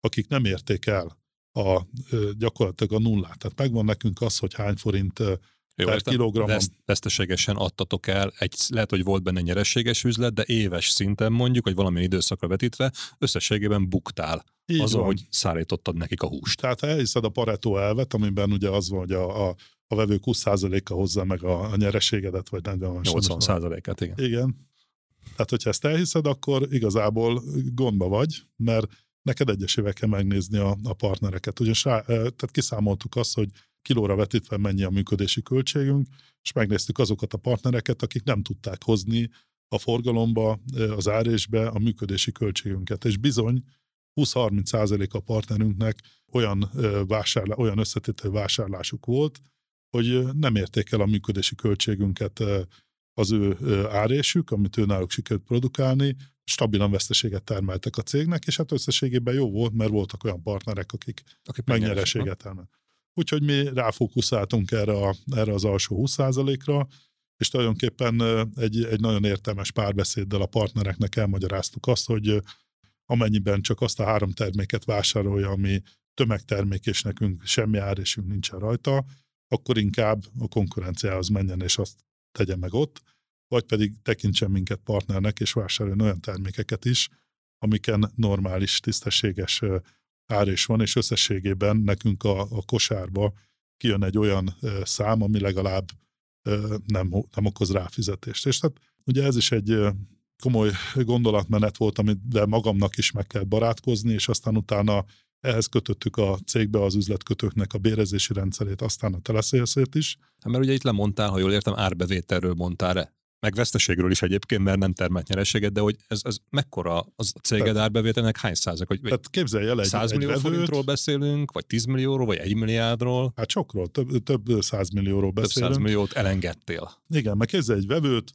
akik nem érték el a, gyakorlatilag a nullát. Tehát megvan nekünk az, hogy hány forint Jó, Per értem. kilogramon. Veszt, veszteségesen adtatok el, egy, lehet, hogy volt benne nyereséges üzlet, de éves szinten mondjuk, vagy valamilyen időszakra vetítve, összességében buktál így azon, van. hogy szállítottad nekik a húst. Tehát ha elhiszed a Pareto elvet, amiben ugye az van, hogy a, a, a vevők 20%-a hozza meg a, a nyereségedet, vagy 40 80 százalékát, igen. Igen. Tehát, hogyha ezt elhiszed, akkor igazából gondba vagy, mert neked egyesével kell megnézni a, a partnereket. Ugyanis rá, eh, tehát kiszámoltuk azt, hogy kilóra vetítve mennyi a működési költségünk, és megnéztük azokat a partnereket, akik nem tudták hozni a forgalomba, az árésbe a működési költségünket. És bizony 20-30 százalék a partnerünknek olyan, vásárlá, olyan összetételű vásárlásuk volt, hogy nem érték el a működési költségünket az ő árésük, amit ő náluk sikerült produkálni, stabilan veszteséget termeltek a cégnek, és hát összességében jó volt, mert voltak olyan partnerek, akik Akik megnyereséget termel. Úgyhogy mi ráfókuszáltunk erre, a, erre az alsó 20%-ra, és tulajdonképpen egy, egy nagyon értelmes párbeszéddel a partnereknek elmagyaráztuk azt, hogy amennyiben csak azt a három terméket vásárolja, ami tömegtermék, és nekünk semmi árésünk nincsen rajta, akkor inkább a konkurenciához menjen, és azt tegye meg ott, vagy pedig tekintsen minket partnernek, és vásároljon olyan termékeket is, amiken normális, tisztességes ö, árés van, és összességében nekünk a, a kosárba kijön egy olyan szám, ami legalább nem, nem okoz ráfizetést. És tehát ugye ez is egy komoly gondolatmenet volt, amivel magamnak is meg kell barátkozni, és aztán utána ehhez kötöttük a cégbe az üzletkötőknek a bérezési rendszerét, aztán a teleszélszét is. Hát mert ugye itt lemondtál, ha jól értem, árbevételről mondtál-e? Meg veszteségről is egyébként, mert nem termelt nyereséget, de hogy ez, ez mekkora az a céged Tehát- árbevételnek hány százalék? Vagy Tehát képzelj el egy, 100 egy millió vevőt, forintról beszélünk, vagy 10 millióról, vagy 1 milliárdról? hát sokról, több, több százmillióról Több beszélünk. száz milliót elengedtél. Igen, meg képzelj egy vevőt,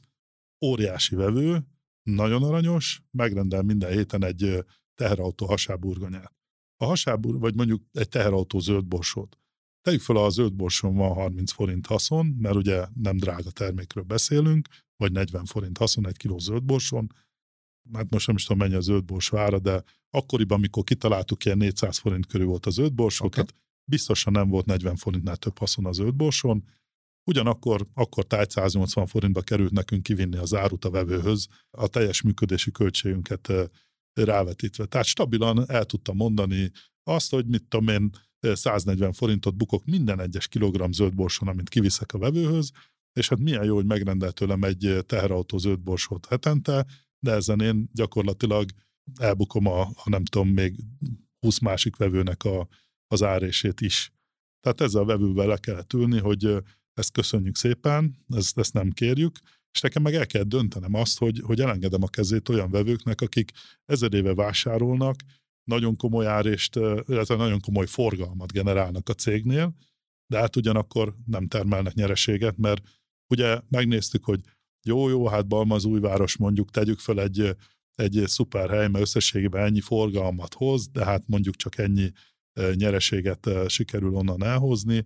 óriási vevő, nagyon aranyos, megrendel minden héten egy teherautó hasáburgonyát. A hasábur, vagy mondjuk egy teherautó zöld borsót. Tegyük fel, a zöld borson van 30 forint haszon, mert ugye nem drága termékről beszélünk, vagy 40 forint haszon egy kiló zöld borson. Hát most nem is tudom, mennyi a zöld borsó ára, de akkoriban, amikor kitaláltuk, ilyen 400 forint körül volt a zöld borsó, Oké. okay. tehát biztosan nem volt 40 forintnál több haszon a zöld borson. Ugyanakkor akkor tájt 180 forintba került nekünk kivinni az árut a vevőhöz, a teljes működési költségünket rávetítve. Tehát stabilan el tudtam mondani azt, hogy mit tudom én, 140 forintot bukok minden egyes kilogramm zöldborson, amit kiviszek a vevőhöz, és hát milyen jó, hogy megrendel tőlem egy ö, teherautó zöldborsót hetente, de ezen én gyakorlatilag elbukom a, a nem tudom, még 20 másik vevőnek a, az árését is. Tehát ezzel a vevővel le kellett ülni, hogy ö, ezt köszönjük szépen, ezt, ezt nem kérjük, és nekem meg el kell döntenem azt, hogy, hogy elengedem a kezét olyan vevőknek, akik ezer éve vásárolnak, nagyon komoly árést, illetve nagyon komoly forgalmat generálnak a cégnél, de hát ugyanakkor nem termelnek nyereséget, mert ugye megnéztük, hogy jó, jó, hát Balmazújváros mondjuk tegyük fel egy egy szuper hely, mert összességében ennyi forgalmat hoz, de hát mondjuk csak ennyi nyereséget sikerül onnan elhozni,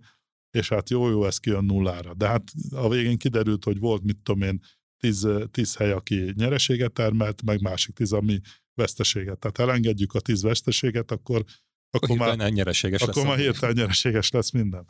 és hát jó-jó, ez kijön nullára. De hát a végén kiderült, hogy volt, mit tudom én, tíz, tíz hely, aki nyereséget termelt, meg másik tíz, ami veszteséget. Tehát elengedjük a tíz veszteséget, akkor, akkor, akkor már, nyereséges akkor lesz már hirtelen nyereséges lesz minden.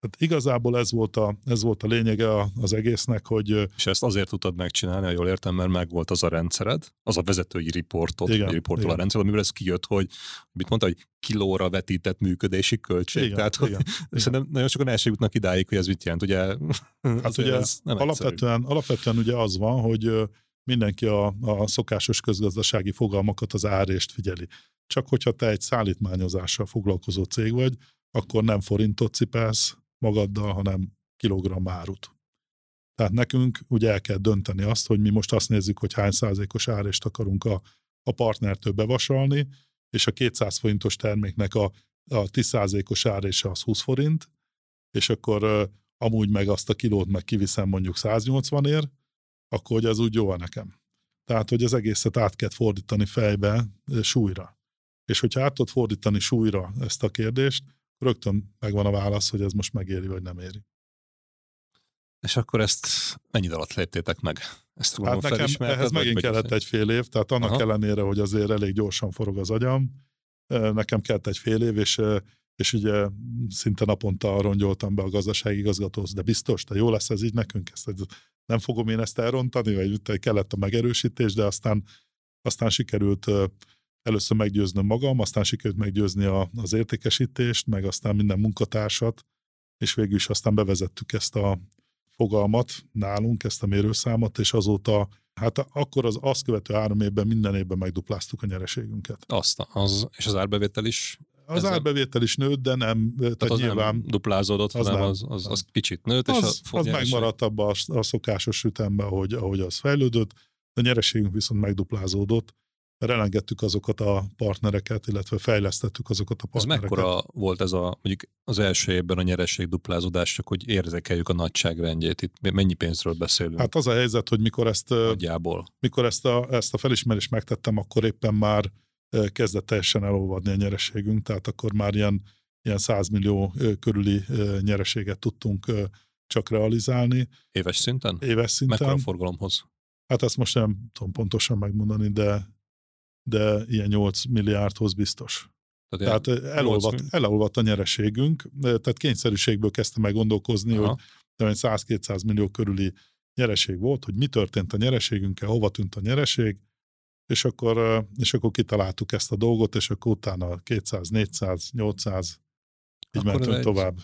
Tehát igazából ez volt a, ez volt a lényege az egésznek, hogy... És ezt azért tudtad megcsinálni, ha jól értem, mert meg volt az a rendszered, az a vezetői riportot, igen, riportol igen. a rendszer, amiből ez kijött, hogy mit mondta, hogy kilóra vetített működési költség. Igen, Tehát, igen, hogy, szerintem nagyon sokan el jutnak idáig, hogy ez mit jelent. Ugye, hát ugye ez nem alapvetően, alapvetően ugye az van, hogy mindenki a, a szokásos közgazdasági fogalmakat, az árést figyeli. Csak hogyha te egy szállítmányozással foglalkozó cég vagy, akkor nem forintot cipelsz, magaddal, hanem kilogramm árut. Tehát nekünk ugye el kell dönteni azt, hogy mi most azt nézzük, hogy hány százalékos árést akarunk a, a partnertől bevasalni, és a 200 forintos terméknek a, a 10 százalékos árése az 20 forint, és akkor amúgy meg azt a kilót meg kiviszem mondjuk 180 ér, akkor hogy az úgy jó nekem. Tehát, hogy az egészet át kell fordítani fejbe, súlyra. És hogyha át tudod fordítani súlyra ezt a kérdést, rögtön megvan a válasz, hogy ez most megéri, vagy nem éri. És akkor ezt mennyi alatt léptétek meg? Ezt hát nekem ehhez megint kellett egy fél év, tehát annak Aha. ellenére, hogy azért elég gyorsan forog az agyam, nekem kellett egy fél év, és, és ugye szinte naponta rongyoltam be a gazdasági igazgatóhoz, de biztos, de jó lesz ez így nekünk, ezt, nem fogom én ezt elrontani, vagy kellett a megerősítés, de aztán, aztán sikerült először meggyőznöm magam, aztán sikerült meggyőzni a, az értékesítést, meg aztán minden munkatársat, és végül is aztán bevezettük ezt a fogalmat nálunk, ezt a mérőszámot, és azóta, hát akkor az azt követő három évben minden évben megdupláztuk a nyereségünket. Azt, az, és az árbevétel is az ezen... árbevétel is nőtt, de nem, tehát, tehát az nyilván... Nem duplázódott, az hanem nem, az, az, az kicsit nőtt. Az, és a az megmaradt abban a, a szokásos ütemben, ahogy, ahogy az fejlődött, a nyereségünk viszont megduplázódott, mert elengedtük azokat a partnereket, illetve fejlesztettük azokat a partnereket. Ez mekkora volt ez a, mondjuk az első évben a nyereség duplázódás, csak hogy érzékeljük a nagyságrendjét, itt mennyi pénzről beszélünk? Hát az a helyzet, hogy mikor ezt, Nagyjából. mikor ezt a, ezt a felismerést megtettem, akkor éppen már kezdett teljesen elolvadni a nyereségünk, tehát akkor már ilyen, ilyen 100 millió körüli nyereséget tudtunk csak realizálni. Éves szinten? Éves szinten. Mekkora forgalomhoz? Hát ezt most nem tudom pontosan megmondani, de de ilyen 8 milliárdhoz biztos. Tehát, tehát elolvadt, elolvadt a nyereségünk, tehát kényszerűségből kezdtem meg gondolkozni, Aha. hogy 100-200 millió körüli nyereség volt, hogy mi történt a nyereségünkkel, hova tűnt a nyereség, és akkor, és akkor kitaláltuk ezt a dolgot, és akkor utána 200, 400, 800, így akkor mentünk tovább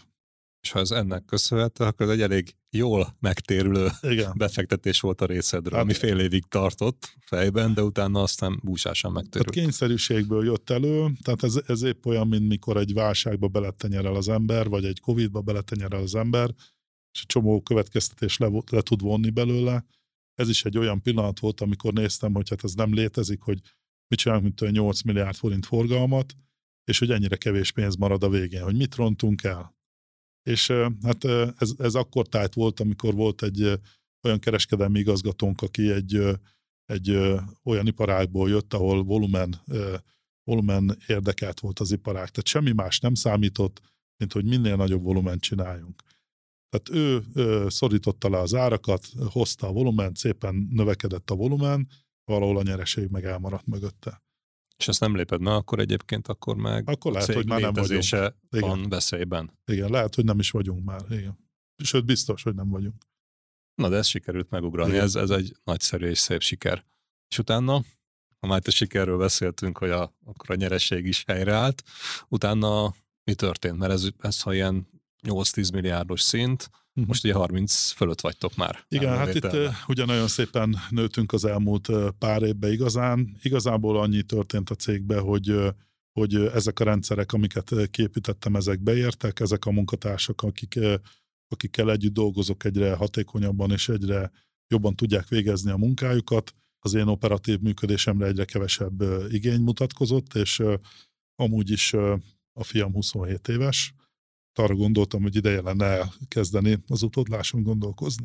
és ha ez ennek köszönhető, akkor ez egy elég jól megtérülő Igen. befektetés volt a részedről, hát, ami fél évig tartott fejben, de utána aztán búsásan megtérült. Tehát kényszerűségből jött elő, tehát ez, ez épp olyan, mint mikor egy válságba beletenyerel az ember, vagy egy Covid-ba beletenyerel az ember, és egy csomó következtetés le, le tud vonni belőle. Ez is egy olyan pillanat volt, amikor néztem, hogy hát ez nem létezik, hogy mit csinálunk, mint 8 milliárd forint forgalmat, és hogy ennyire kevés pénz marad a végén, hogy mit rontunk el. És hát ez, ez akkor tájt volt, amikor volt egy olyan kereskedelmi igazgatónk, aki egy, egy olyan iparágból jött, ahol volumen, volumen érdekelt volt az iparág. Tehát semmi más nem számított, mint hogy minél nagyobb volumen csináljunk. Tehát ő, szorította le az árakat, hozta a volumen, szépen növekedett a volumen, valahol a nyereség meg elmaradt mögötte. És ezt nem léped meg, akkor egyébként akkor meg akkor lehet, hogy már nem vagyunk. van igen. veszélyben. Igen, lehet, hogy nem is vagyunk már. Igen. Sőt, biztos, hogy nem vagyunk. Na, de ez sikerült megugrani, ez, ez egy nagyszerű és szép siker. És utána, ha már a sikerről beszéltünk, hogy a, akkor a nyereség is helyreállt, utána mi történt? Mert ez, ez ha ilyen 8-10 milliárdos szint, Uh-huh. Most ugye 30 fölött vagytok már. Igen, hát itt uh, ugye nagyon szépen nőtünk az elmúlt uh, pár évben igazán. Igazából annyi történt a cégbe, hogy uh, hogy ezek a rendszerek, amiket képítettem, ezek beértek, ezek a munkatársak, akik, akikkel együtt dolgozok, egyre hatékonyabban és egyre jobban tudják végezni a munkájukat. Az én operatív működésemre egyre kevesebb igény mutatkozott, és amúgy is a fiam 27 éves, arra gondoltam, hogy ideje lenne elkezdeni az utódláson gondolkozni.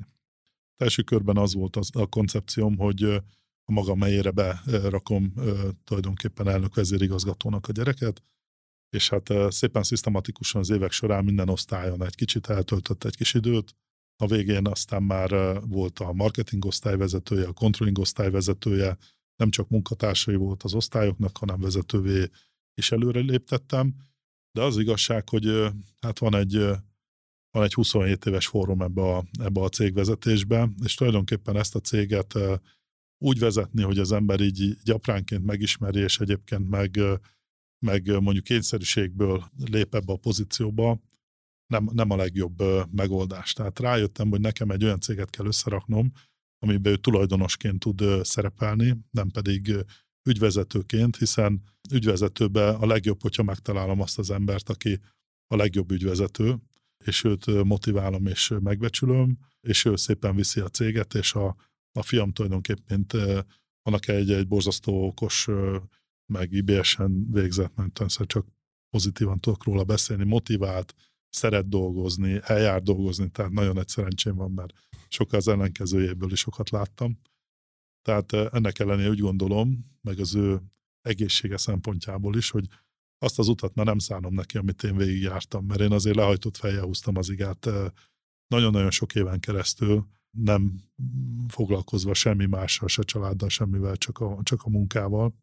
Az első körben az volt az, a koncepcióm, hogy a maga melyére berakom tulajdonképpen elnök vezérigazgatónak a gyereket, és hát szépen szisztematikusan az évek során minden osztályon egy kicsit eltöltött egy kis időt, a végén aztán már volt a marketing osztályvezetője, a controlling osztályvezetője, nem csak munkatársai volt az osztályoknak, hanem vezetővé is előre léptettem. De az igazság, hogy hát van egy, van egy 27 éves fórum ebbe a, ebbe a cégvezetésbe, és tulajdonképpen ezt a céget úgy vezetni, hogy az ember így gyapránként megismeri, és egyébként meg, meg mondjuk kényszerűségből lép ebbe a pozícióba, nem, nem a legjobb megoldás. Tehát rájöttem, hogy nekem egy olyan céget kell összeraknom, amiben ő tulajdonosként tud szerepelni, nem pedig ügyvezetőként, hiszen ügyvezetőbe a legjobb, hogyha megtalálom azt az embert, aki a legjobb ügyvezető, és őt motiválom és megbecsülöm, és ő szépen viszi a céget, és a, a fiam tulajdonképpen annak egy, egy borzasztó okos, meg IBS-en végzett, mert csak pozitívan tudok róla beszélni, motivált, szeret dolgozni, eljár dolgozni, tehát nagyon nagy szerencsém van, mert sokkal az ellenkezőjéből is sokat láttam. Tehát ennek ellenére úgy gondolom, meg az ő egészsége szempontjából is, hogy azt az utat már nem szánom neki, amit én végigjártam, mert én azért lehajtott fejjel húztam az igát nagyon-nagyon sok éven keresztül, nem foglalkozva semmi mással, se családdal, semmivel, csak a, csak a munkával.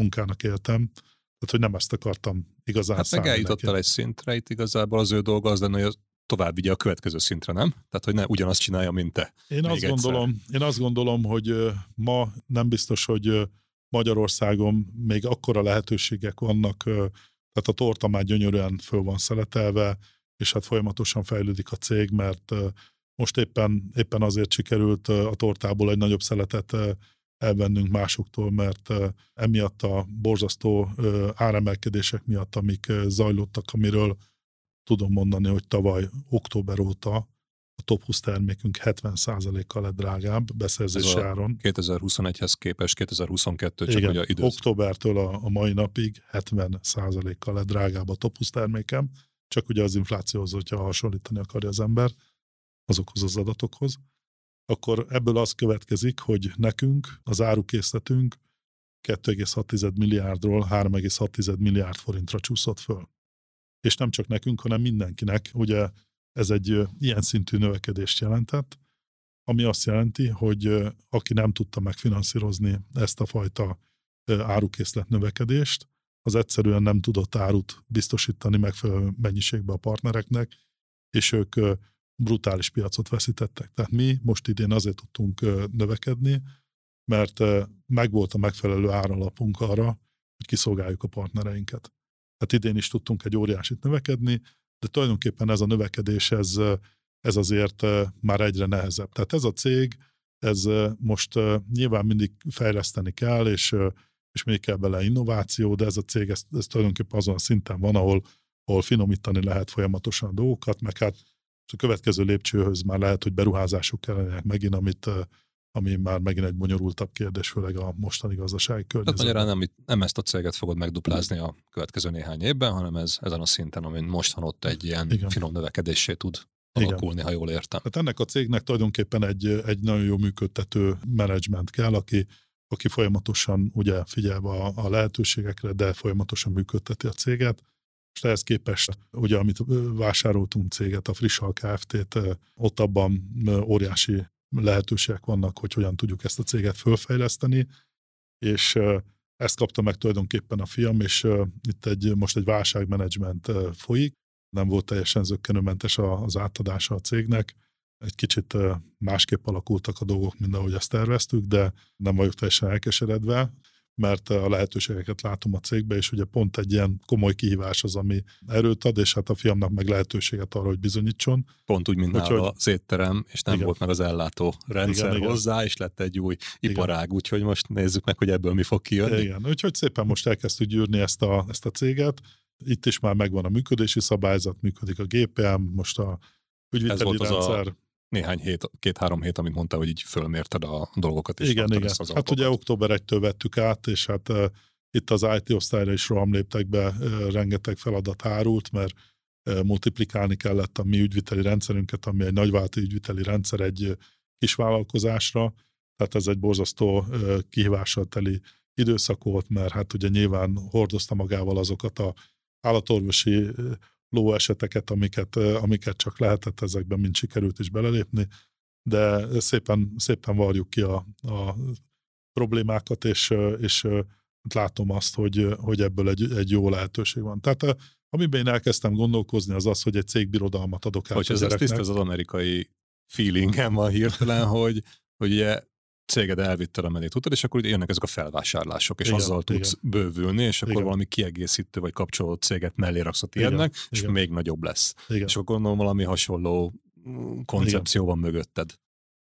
Munkának éltem. Tehát, hogy nem ezt akartam igazán Hát meg eljutottál egy szintre, itt igazából az ő dolga az lenne, hogy tovább vigye a következő szintre, nem? Tehát, hogy ne ugyanazt csinálja, mint te. Én, azt gondolom, én azt gondolom, hogy ma nem biztos, hogy Magyarországon még akkora lehetőségek vannak, tehát a torta már gyönyörűen föl van szeletelve, és hát folyamatosan fejlődik a cég, mert most éppen, éppen azért sikerült a tortából egy nagyobb szeletet elvennünk másoktól, mert emiatt a borzasztó áremelkedések miatt, amik zajlottak, amiről tudom mondani, hogy tavaly október óta a top 20 termékünk 70%-kal lett drágább beszerzési áron. 2021-hez képest 2022 csak Igen, ugye idősz. októbertől a, a mai napig 70%-kal lett drágább a top 20 termékem, csak ugye az inflációhoz, hogyha hasonlítani akarja az ember azokhoz az adatokhoz, akkor ebből az következik, hogy nekünk az árukészletünk 2,6 milliárdról 3,6 milliárd forintra csúszott föl. És nem csak nekünk, hanem mindenkinek. Ugye ez egy ilyen szintű növekedést jelentett, ami azt jelenti, hogy aki nem tudta megfinanszírozni ezt a fajta árukészlet növekedést, az egyszerűen nem tudott árut biztosítani megfelelő mennyiségbe a partnereknek, és ők brutális piacot veszítettek. Tehát mi most idén azért tudtunk növekedni, mert megvolt a megfelelő áralapunk arra, hogy kiszolgáljuk a partnereinket. Tehát idén is tudtunk egy óriásit növekedni, de tulajdonképpen ez a növekedés, ez, ez azért már egyre nehezebb. Tehát ez a cég, ez most nyilván mindig fejleszteni kell, és, és még kell bele innováció, de ez a cég, ez, ez tulajdonképpen azon a szinten van, ahol, ahol finomítani lehet folyamatosan a dolgokat, meg hát a következő lépcsőhöz már lehet, hogy beruházások kellenek megint, amit, ami már megint egy bonyolultabb kérdés, főleg a mostani gazdasági környezetben. Tehát magyarán nem, nem ezt a céget fogod megduplázni a következő néhány évben, hanem ez ezen a szinten, amin most van ott egy ilyen Igen. finom növekedésé tud alakulni, Igen. ha jól értem. Tehát ennek a cégnek tulajdonképpen egy, egy nagyon jó működtető menedzsment kell, aki, aki folyamatosan ugye figyelve a, a lehetőségekre, de folyamatosan működteti a céget és ehhez képest, ugye, amit vásároltunk céget, a Frissal Kft-t, ott abban óriási lehetőségek vannak, hogy hogyan tudjuk ezt a céget fölfejleszteni, és ezt kapta meg tulajdonképpen a fiam, és itt egy, most egy válságmenedzsment folyik, nem volt teljesen zöggenőmentes az átadása a cégnek, egy kicsit másképp alakultak a dolgok, mint ahogy ezt terveztük, de nem vagyok teljesen elkeseredve mert a lehetőségeket látom a cégbe, és ugye pont egy ilyen komoly kihívás az, ami erőt ad, és hát a fiamnak meg lehetőséget arra, hogy bizonyítson. Pont úgy, mint Úgyhogy, nála az étterem, és nem igen. volt meg az ellátó rendszer igen, hozzá, igen. és lett egy új iparág, igen. úgyhogy most nézzük meg, hogy ebből mi fog kijönni. Igen, úgyhogy szépen most elkezdtük gyűrni ezt a, ezt a céget. Itt is már megvan a működési szabályzat, működik a GPM, most a ügyviteli Ez volt rendszer. Az a néhány hét, két-három hét, amit mondta, hogy így fölmérted a dolgokat. És igen, igen. Az hát ugye október 1-től vettük át, és hát uh, itt az IT osztályra is roham léptek be, uh, rengeteg feladat árult, mert uh, multiplikálni kellett a mi ügyviteli rendszerünket, ami egy nagyváltó ügyviteli rendszer egy uh, kis vállalkozásra, Tehát ez egy borzasztó kihívással teli időszak volt, mert hát ugye nyilván hordozta magával azokat a állatorvosi ló eseteket, amiket, amiket csak lehetett, ezekben mind sikerült is belelépni, de szépen, szépen varjuk ki a, a problémákat, és, és látom azt, hogy, hogy ebből egy, egy jó lehetőség van. Tehát amiben én elkezdtem gondolkozni, az az, hogy egy cégbirodalmat adok át Hogy ez, tiszta az amerikai feelingem van hirtelen, hogy, hogy ugye céged elvitte a menét utad, és akkor ugye jönnek ezek a felvásárlások, és igen, azzal tudsz igen. bővülni, és akkor igen. valami kiegészítő vagy kapcsolódó céget mellé raksz a tiédnek, és igen. még nagyobb lesz. Igen. És akkor gondolom valami hasonló mm, koncepció van mögötted.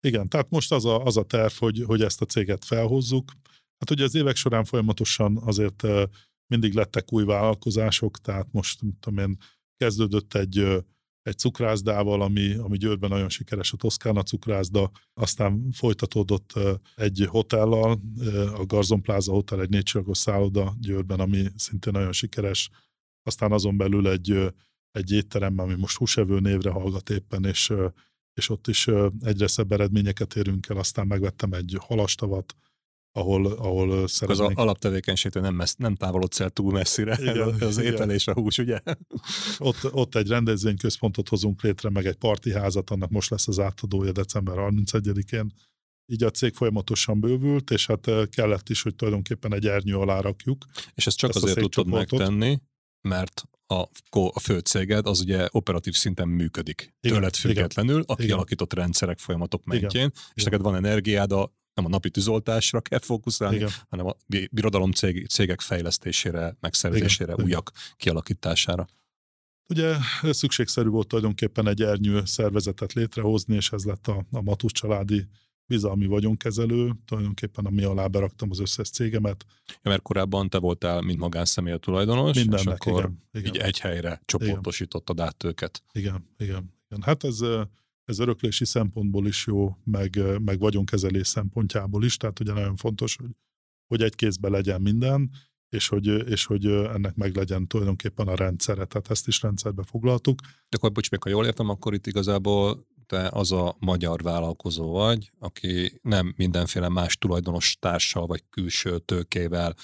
Igen, tehát most az a, az a terv, hogy, hogy ezt a céget felhozzuk. Hát ugye az évek során folyamatosan azért mindig lettek új vállalkozások, tehát most, tudom én, kezdődött egy egy cukrászdával, ami, ami Győrben nagyon sikeres a Toszkána cukrászda, aztán folytatódott egy hotellal, a Garzon Plaza Hotel, egy négycsillagos szálloda Győrben, ami szintén nagyon sikeres, aztán azon belül egy, egy étterem, ami most húsevő névre hallgat éppen, és, és ott is egyre szebb eredményeket érünk el, aztán megvettem egy halastavat, ahol, ahol szeretnék... Az alaptevékenységtől nem, messz, nem távolodsz el túl messzire, igen, az igen. étel és a hús, ugye? Ott, ott egy rendezvényközpontot hozunk létre, meg egy partiházat, annak most lesz az átadója december 31-én. Így a cég folyamatosan bővült, és hát kellett is, hogy tulajdonképpen egy ernyő alá rakjuk. És ezt csak ezt azért tudtad megtenni, mert a, a főcéged az ugye operatív szinten működik. Igen, Tőled függetlenül, igen, a kialakított igen. rendszerek, folyamatok mentjén, igen, és igen. neked van energiád a nem a napi tűzoltásra kell fókuszálni, Igen. hanem a birodalom cég, cégek fejlesztésére, megszerzésére, Igen. újak kialakítására. Ugye szükségszerű volt tulajdonképpen egy ernyő szervezetet létrehozni, és ez lett a, a Matus családi bizalmi vagyonkezelő, tulajdonképpen ami alá beraktam az összes cégemet. Ja, mert korábban te voltál, mint magánszemély tulajdonos, Mindennek, és akkor igen, igen. így egy helyre csoportosítottad igen. át őket. Igen, igen, igen. Hát ez ez öröklési szempontból is jó, meg, meg vagyonkezelés szempontjából is, tehát ugye nagyon fontos, hogy, hogy egy kézbe legyen minden, és hogy, és hogy ennek meg legyen tulajdonképpen a rendszere, tehát ezt is rendszerbe foglaltuk. De akkor bocs, még ha jól értem, akkor itt igazából te az a magyar vállalkozó vagy, aki nem mindenféle más tulajdonos társal vagy külső tőkével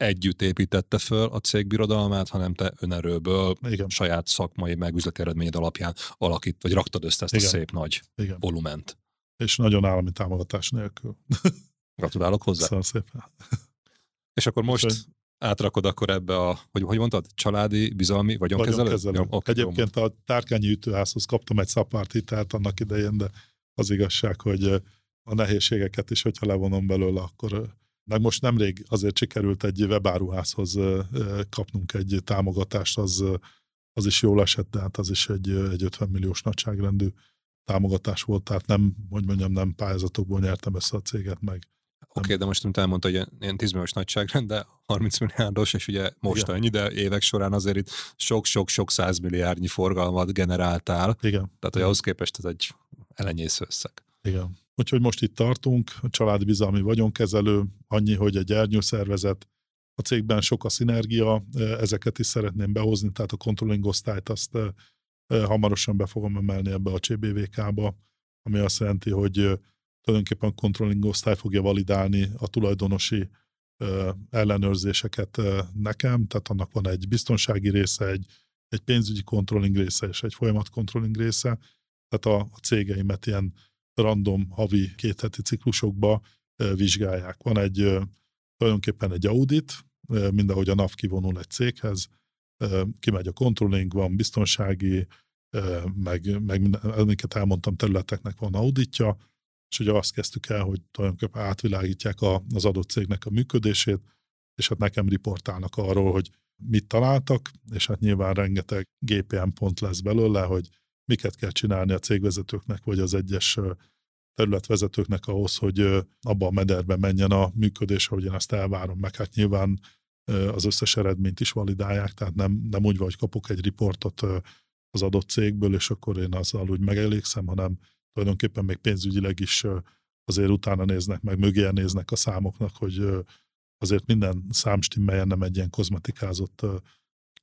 együtt építette föl a cég birodalmát, hanem te önerőből, Igen. saját szakmai meg üzleti eredményed alapján alakít, vagy raktad össze ezt Igen. a szép nagy Igen. volument. És nagyon állami támogatás nélkül. Gratulálok hozzá. Köszönöm szépen. És akkor most és átrakod akkor ebbe a, hogy, hogy mondtad, családi, bizalmi, vagyonkezelő? vagyonkezelő. Jó, okay, Egyébként jó. a tárkányi ütőházhoz kaptam egy szapárt hitelt annak idején, de az igazság, hogy a nehézségeket is, hogyha levonom belőle, akkor meg most nemrég azért sikerült egy webáruházhoz kapnunk egy támogatást, az, az is jól esett, de hát az is egy, egy 50 milliós nagyságrendű támogatás volt, tehát nem, hogy mondjam, nem pályázatokból nyertem össze a céget meg. Oké, okay, de most, mint elmondta, hogy ilyen 10 milliós nagyságrend, de 30 milliárdos, és ugye most Igen. annyi, de évek során azért itt sok-sok-sok százmilliárdnyi forgalmat generáltál. Igen. Tehát, hogy ahhoz képest ez egy elenyésző összeg. Igen. Úgyhogy most itt tartunk, a családi bizalmi vagyonkezelő, annyi, hogy egy ernyőszervezet, a cégben sok a szinergia, ezeket is szeretném behozni, tehát a controlling osztályt azt hamarosan be fogom emelni ebbe a CBVK-ba, ami azt jelenti, hogy tulajdonképpen a controlling osztály fogja validálni a tulajdonosi ellenőrzéseket nekem, tehát annak van egy biztonsági része, egy, egy pénzügyi controlling része és egy folyamat controlling része, tehát a, a cégeimet ilyen random havi két heti ciklusokba vizsgálják. Van egy tulajdonképpen egy audit, mindahogy a NAV kivonul egy céghez, kimegy a controlling, van biztonsági, meg, meg amiket elmondtam, területeknek van auditja, és ugye azt kezdtük el, hogy tulajdonképpen átvilágítják a, az adott cégnek a működését, és hát nekem riportálnak arról, hogy mit találtak, és hát nyilván rengeteg GPM pont lesz belőle, hogy miket kell csinálni a cégvezetőknek, vagy az egyes területvezetőknek ahhoz, hogy abba a mederbe menjen a működés, ahogy én ezt elvárom, meg hát nyilván az összes eredményt is validálják, tehát nem, nem úgy van, hogy kapok egy riportot az adott cégből, és akkor én azzal úgy megelégszem, hanem tulajdonképpen még pénzügyileg is azért utána néznek, meg mögé néznek a számoknak, hogy azért minden szám stimmeljen, nem egy ilyen kozmetikázott.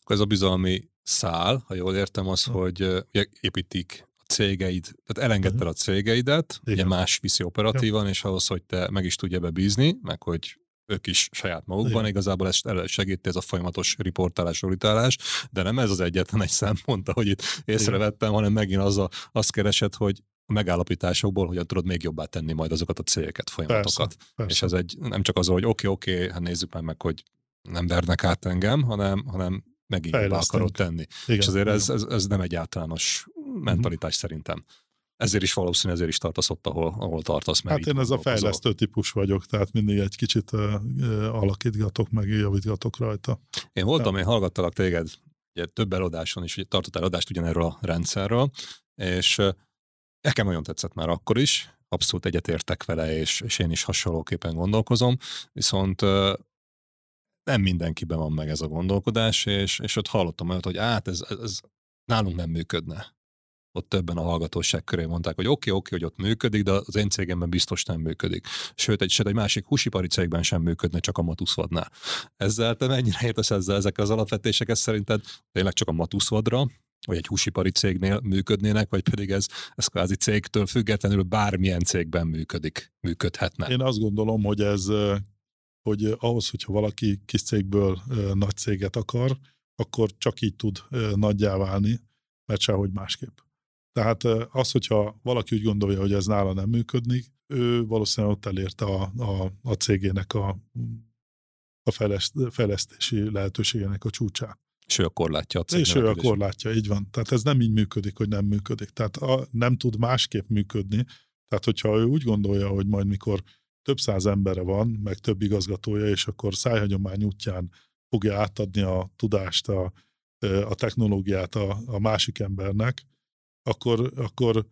Ez a bizalmi szál, ha jól értem, az, hogy ugye építik cégeid, tehát elengedted a cégeidet, Igen. ugye más viszi operatívan, ja. és ahhoz, hogy te meg is tudj ebbe bízni, meg hogy ők is saját magukban, Igen. igazából ezt segíti ez a folyamatos riportálás, auditálás, de nem ez az egyetlen egy szempont, hogy itt észrevettem, hanem megint az a, azt keresed, hogy a megállapításokból, hogyan tudod még jobbá tenni majd azokat a cégeket, folyamatokat. Persze, persze. És ez egy, nem csak az, hogy oké, okay, oké, okay, hát nézzük már meg, hogy nem vernek át engem, hanem, hanem megint akarod tenni. Igen, és azért ez, ez, ez nem egy általános mentalitás uh-huh. szerintem. Ezért is valószínű, ezért is tartasz ott, ahol, ahol tartasz. Mert hát én ez a fejlesztő típus vagyok, tehát mindig egy kicsit uh, alakítgatok, meg javítgatok rajta. Én voltam, ja. én hallgattalak téged ugye, több eladáson is, ugye tartottál eladást ugyanerről a rendszerről, és uh, nekem nagyon tetszett már akkor is, abszolút egyetértek vele, és, és én is hasonlóképpen gondolkozom, viszont uh, nem mindenkiben van meg ez a gondolkodás, és, és ott hallottam olyat, hogy át, ez, ez, ez nálunk nem működne ott többen a hallgatóság köré mondták, hogy oké, okay, oké, okay, hogy ott működik, de az én cégemben biztos nem működik. Sőt, egy, sőt, egy másik húsipari cégben sem működne, csak a Matuszvadnál. Ezzel te mennyire értesz ezzel ezekkel az alapvetéseket szerinted? Tényleg csak a Matuszvadra, vagy egy húsipari cégnél működnének, vagy pedig ez, ez kvázi cégtől függetlenül bármilyen cégben működik, működhetne. Én azt gondolom, hogy ez, hogy ahhoz, hogyha valaki kis cégből nagy céget akar, akkor csak így tud nagyjá válni, mert sehogy másképp. Tehát az, hogyha valaki úgy gondolja, hogy ez nála nem működik, ő valószínűleg ott elérte a, a, a cégének a, a fejleszt, fejlesztési lehetőségének a csúcsát. És ő a korlátja a És ő a korlátja, így van. Tehát ez nem így működik, hogy nem működik. Tehát a, nem tud másképp működni. Tehát hogyha ő úgy gondolja, hogy majd mikor több száz embere van, meg több igazgatója, és akkor szájhagyomány útján fogja átadni a tudást, a, a technológiát a, a másik embernek, akkor, akkor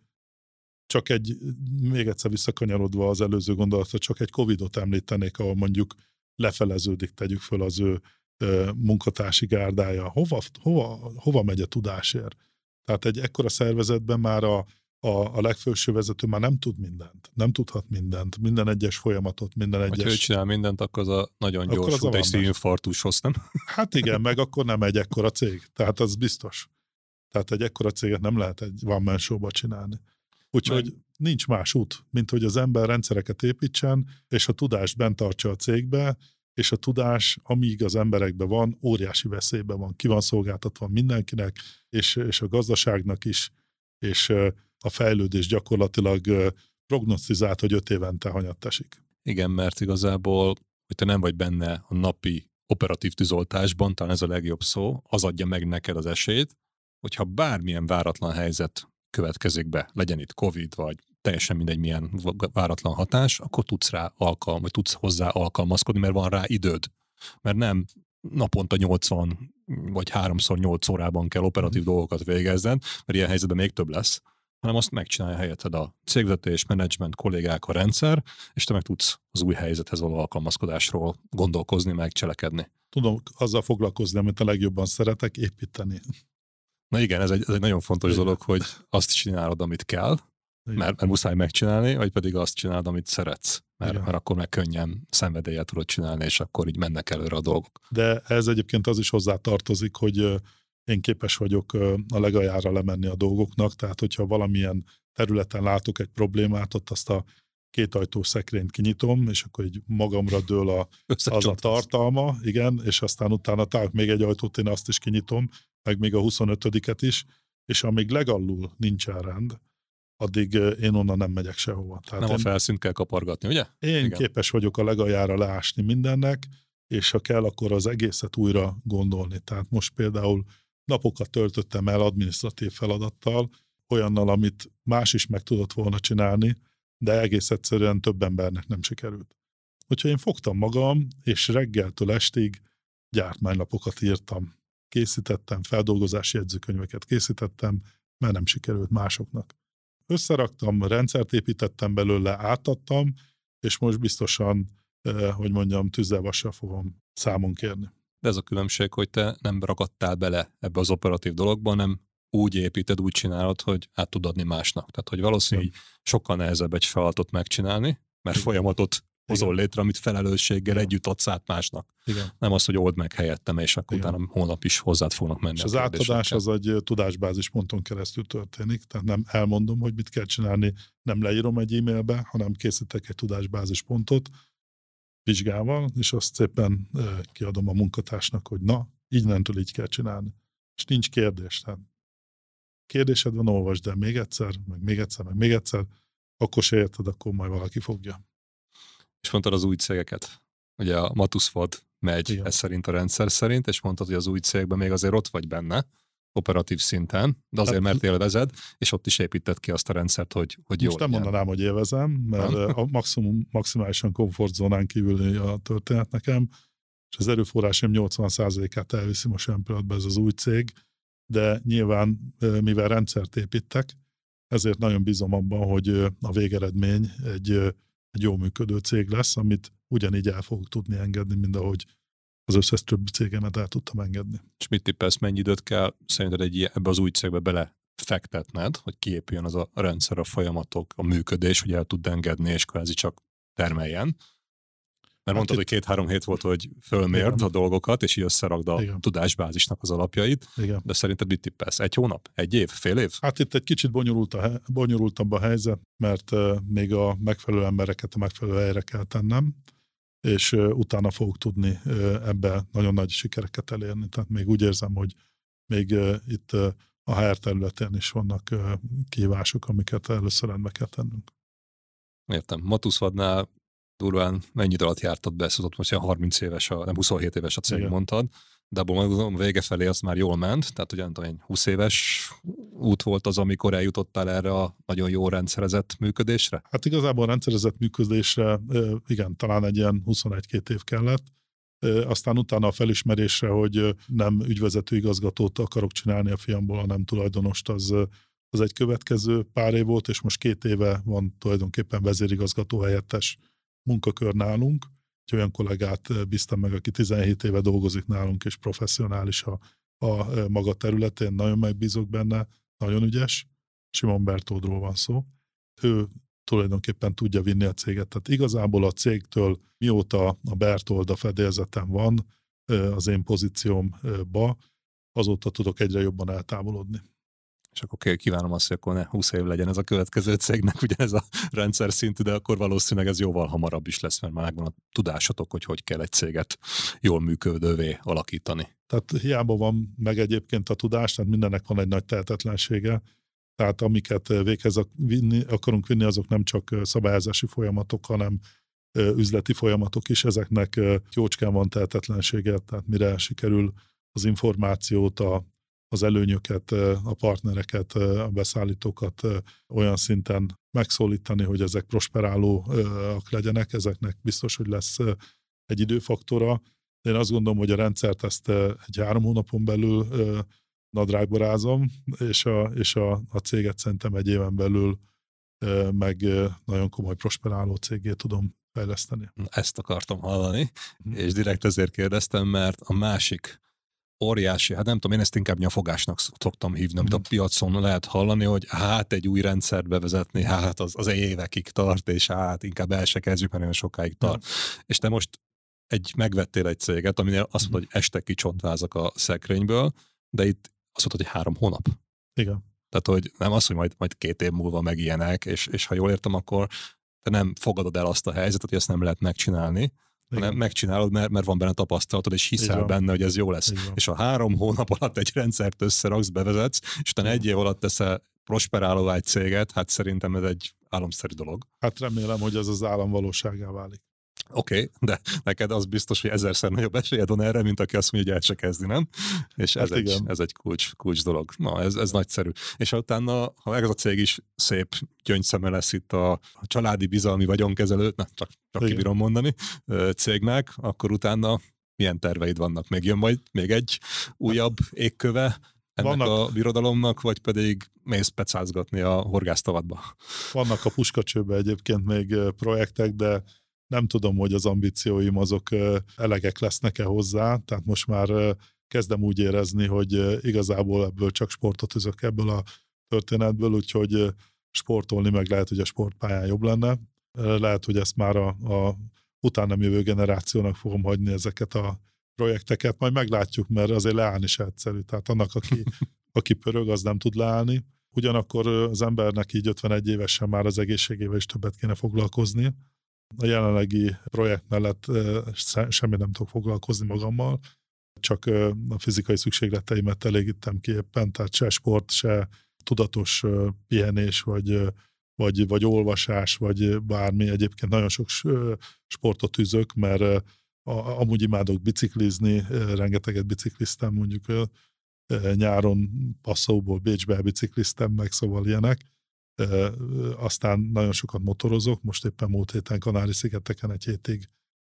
csak egy, még egyszer visszakanyarodva az előző gondolatra, csak egy Covidot említenék, ahol mondjuk lefeleződik, tegyük föl az ő munkatársi gárdája. Hova, hova, hova megy a tudásért? Tehát egy ekkora szervezetben már a, a, a legfőső vezető már nem tud mindent. Nem tudhat mindent. Minden egyes folyamatot, minden egyes... Ha ő csinál mindent, akkor az a nagyon gyors út egy szívinfarktushoz, nem? Hát igen, meg akkor nem egy ekkora cég. Tehát az biztos. Tehát egy ekkora céget nem lehet egy one man show csinálni. Úgyhogy Meg... nincs más út, mint hogy az ember rendszereket építsen, és a tudást bent tartsa a cégbe, és a tudás, amíg az emberekben van, óriási veszélyben van, ki van szolgáltatva mindenkinek, és, és a gazdaságnak is, és a fejlődés gyakorlatilag prognosztizált, hogy öt évente hanyat esik. Igen, mert igazából, hogy te nem vagy benne a napi operatív tűzoltásban, talán ez a legjobb szó, az adja meg neked az esélyt, hogyha bármilyen váratlan helyzet következik be, legyen itt Covid, vagy teljesen mindegy milyen váratlan hatás, akkor tudsz rá alkalm, vagy tudsz hozzá alkalmazkodni, mert van rá időd. Mert nem naponta 80 vagy 3x 8 órában kell operatív dolgokat végezned, mert ilyen helyzetben még több lesz, hanem azt megcsinálja helyetted a cégvetés, menedzsment, kollégák, a rendszer, és te meg tudsz az új helyzethez való alkalmazkodásról gondolkozni, meg cselekedni. Tudom azzal foglalkozni, amit a legjobban szeretek, építeni. Na igen, ez egy, ez egy nagyon fontos igen. dolog, hogy azt csinálod, amit kell, mert, mert muszáj megcsinálni, vagy pedig azt csinálod, amit szeretsz. Mert, mert akkor meg könnyen szenvedélyet tudod csinálni, és akkor így mennek előre a dolgok. De ez egyébként az is hozzá tartozik, hogy én képes vagyok a legaljára lemenni a dolgoknak, tehát hogyha valamilyen területen látok egy problémát, ott azt a két ajtós szekrényt kinyitom, és akkor így magamra dől a, az a tartalma, igen, és aztán utána találok még egy ajtót, én azt is kinyitom, meg még a 25-et is, és amíg legalul nincsen rend, addig én onnan nem megyek sehova. Tehát nem én, a felszínt kell kapargatni, ugye? Én Igen. képes vagyok a legaljára leásni mindennek, és ha kell, akkor az egészet újra gondolni. Tehát most például napokat töltöttem el administratív feladattal, olyannal, amit más is meg tudott volna csinálni, de egész egyszerűen több embernek nem sikerült. Úgyhogy én fogtam magam, és reggeltől estig gyártmánylapokat írtam készítettem, feldolgozási jegyzőkönyveket készítettem, mert nem sikerült másoknak. Összeraktam, rendszert építettem belőle, átadtam, és most biztosan, eh, hogy mondjam, tűzzel fogom számon kérni. De ez a különbség, hogy te nem ragadtál bele ebbe az operatív dologba, nem úgy építed, úgy csinálod, hogy át tud adni másnak. Tehát, hogy valószínűleg sokkal nehezebb egy feladatot megcsinálni, mert folyamatot hozol létre, amit felelősséggel Igen. együtt adsz át másnak. Igen. Nem az, hogy old meg helyettem, és akkor Igen. utána holnap is hozzád fognak menni. És az átadás az egy tudásbázis ponton keresztül történik, tehát nem elmondom, hogy mit kell csinálni, nem leírom egy e-mailbe, hanem készítek egy tudásbázis pontot vizsgával, és azt szépen kiadom a munkatársnak, hogy na, így nentől így kell csinálni. És nincs kérdés. Tehát kérdésed van, olvasd el még egyszer, meg még egyszer, meg még egyszer, akkor se érted, akkor majd valaki fogja. És mondtad az új cégeket. Ugye a Matuszfod megy Igen. ez szerint a rendszer szerint, és mondtad, hogy az új cégben még azért ott vagy benne, operatív szinten, de azért, mert élvezed, és ott is épített ki azt a rendszert, hogy, hogy jó Most nem legyen. mondanám, hogy élvezem, mert Nem? a maximum, maximálisan komfortzónán kívüli a történet nekem, és az erőforrásom 80%-át elviszi most olyan pillanatban ez az új cég, de nyilván, mivel rendszert építek, ezért nagyon bízom abban, hogy a végeredmény egy, egy jó működő cég lesz, amit ugyanígy el fogok tudni engedni, mint ahogy az összes többi cégemet el tudtam engedni. És mit tippelsz, mennyi időt kell szerinted egy ilyen, ebbe az új cégbe bele fektetned, hogy kiépüljön az a rendszer, a folyamatok, a működés, hogy el tud engedni, és kvázi csak termeljen. Mert mondtad, Hát itt- hogy két-három hét volt, hogy fölmérd Igen. a dolgokat, és így összerakd a Igen. tudásbázisnak az alapjait, Igen. de szerinted mit tippelsz? Egy hónap? Egy év? Fél év? Hát itt egy kicsit bonyolult a, bonyolultabb a helyzet, mert uh, még a megfelelő embereket a megfelelő helyre kell tennem, és utána fogok tudni ebbe nagyon nagy sikereket elérni. Tehát még úgy érzem, hogy még itt a HR területén is vannak kihívások, amiket először rendbe kell tennünk. Értem. Matuszvadnál durván mennyi idő alatt jártad be, ott most ilyen 30 éves, a, nem 27 éves a cég, Igen. mondtad, de abból mondom, vége felé az már jól ment, tehát ugye nem tudom, egy 20 éves út volt az, amikor eljutottál erre a nagyon jó rendszerezett működésre? Hát igazából rendszerezett működésre igen, talán egy ilyen 21-2 év kellett. Aztán utána a felismerésre, hogy nem ügyvezető igazgatót akarok csinálni a fiamból, hanem tulajdonost, az, az egy következő pár év volt, és most két éve van tulajdonképpen vezérigazgató helyettes munkakör nálunk. Egy olyan kollégát ö, bíztam meg, aki 17 éve dolgozik nálunk, és professzionális a, a ö, maga területén. Nagyon megbízok benne, nagyon ügyes. Simon Bertódról van szó. Ő tulajdonképpen tudja vinni a céget. Tehát igazából a cégtől, mióta a Bertold a fedélzetem van, ö, az én pozíciómba, azóta tudok egyre jobban eltávolodni. És akkor kívánom azt, hogy akkor ne 20 év legyen ez a következő cégnek, ugye ez a rendszer szintű, de akkor valószínűleg ez jóval hamarabb is lesz, mert már megvan a tudásatok, hogy hogy kell egy céget jól működővé alakítani. Tehát hiába van meg egyébként a tudás, tehát mindennek van egy nagy tehetetlensége, tehát amiket ö, véghez akarunk vinni, azok nem csak ö, szabályozási folyamatok, hanem ö, üzleti folyamatok is, ezeknek jócskán van tehetetlensége, tehát mire sikerül az információt, a, az előnyöket, a partnereket, a beszállítókat olyan szinten megszólítani, hogy ezek prosperálóak legyenek, ezeknek biztos, hogy lesz egy időfaktora. Én azt gondolom, hogy a rendszert ezt egy három hónapon belül nadrágba rázom, és a, és a, a céget szerintem egy éven belül meg nagyon komoly prosperáló cégé tudom fejleszteni. Ezt akartam hallani, Mhm. és direkt ezért kérdeztem, mert a másik óriási, hát nem tudom, én ezt inkább nyafogásnak szoktam hívni, amit a Mhm. piacon lehet hallani, hogy hát egy új rendszert bevezetni, hát az, az évekig tart, és hát inkább el se kezdjük, mert olyan sokáig tart. És te most egy, megvettél egy céget, aminél azt mondod, hogy este kicsontvázzak a szekrényből, de itt azt mondod, hogy három hónap. Igen. Tehát, hogy nem az, hogy majd, majd két év múlva meg ilyenek, és, és ha jól értem, akkor te nem fogadod el azt a helyzetet, hogy ezt nem lehet megcsinálni, hanem Igen. megcsinálod, mert, mert van benne tapasztalatod, és hiszel benne, hogy ez jó lesz. És ha három hónap alatt egy rendszert összeraksz, bevezetsz, és utána egy év alatt teszel prosperáló egy céget, hát szerintem ez egy álomszerű dolog. Hát remélem, hogy ez az állam valóságá válik. Oké, okay, de neked az biztos, hogy ezerszer nagyobb esélyed van erre, mint aki azt mondja, hogy el se kezdi, nem? És ez, Hát egy, ez egy kulcs, kulcs dolog. Na, ez, ez nagyszerű. És utána, ha ez a cég is szép gyöngyszeme lesz itt a, a családi bizalmi vagyonkezelő, na, csak, csak Igen. kibírom mondani, cégnek, akkor utána milyen terveid vannak? Még jön majd még egy újabb égköve ennek Vannak. a birodalomnak, vagy pedig mész pecázgatni a horgásztavadba? Vannak a puskacsőbe egyébként még projektek, de nem tudom, hogy az ambícióim azok elegek lesznek-e hozzá, tehát most már kezdem úgy érezni, hogy igazából ebből csak sportot üzök ebből a történetből, úgyhogy sportolni meg lehet, hogy a sportpályán jobb lenne. Lehet, hogy ezt már a, a utána nem jövő generációnak fogom hagyni ezeket a projekteket, majd meglátjuk, mert azért leállni se egyszerű. Tehát annak, aki, aki pörög, az nem tud leállni. Ugyanakkor az embernek így 51 évesen már az egészségével is többet kéne foglalkozni. A jelenlegi projekt mellett semmi nem tudok foglalkozni magammal, csak a fizikai szükségleteimet elégítem ki éppen, tehát se sport, se tudatos pihenés, vagy, vagy, vagy olvasás, vagy bármi. Egyébként nagyon sok sportot üzök, mert amúgy imádok biciklizni, rengeteget bicikliztem mondjuk nyáron Passzóból Bécsbe bicikliztem meg, szóval ilyenek. Aztán nagyon sokat motorozok, most éppen múlt héten Kanári-szigeteken egy hétig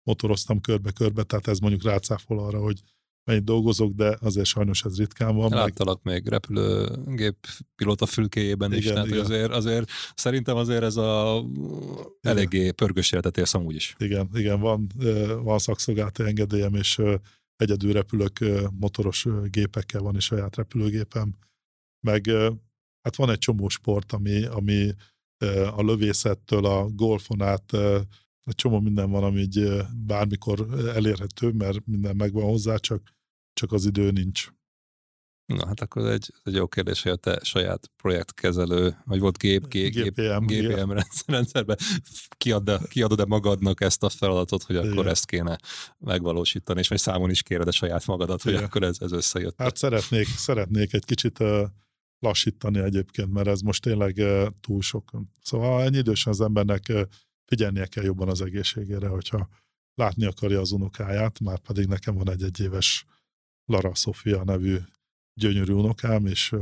motoroztam körbe-körbe, tehát ez mondjuk rácáfol arra, hogy mennyit dolgozok, de azért sajnos ez ritkán van. Láttalak meg, még repülőgép pilóta fülkéjében igen, is, tehát igen. azért, azért szerintem azért ez a eléggé pörgős életet élsz amúgy is. Igen, igen, van, van szakszolgálati engedélyem, és egyedül repülök motoros gépekkel, van is saját repülőgépem, meg hát van egy csomó sport, ami, ami a lövészettől a golfon át egy csomó minden van, ami így bármikor elérhető, mert minden megvan hozzá, csak, csak az idő nincs. Na hát akkor egy, egy jó kérdés, hogy a te saját projektkezelő, vagy volt gép, gép, GPM, GPM rendszerben kiad, kiadod-e magadnak ezt a feladatot, hogy akkor Igen. ezt kéne megvalósítani, és vagy számon is kéred a saját magadat, Igen. hogy akkor ez, ez összejött. Hát szeretnék, szeretnék egy kicsit uh, lassítani egyébként, mert ez most tényleg túl sok. Szóval ennyi idősen az embernek figyelnie kell jobban az egészségére, hogyha látni akarja az unokáját, már pedig nekem van egy egyéves Lara Sofia nevű gyönyörű unokám, és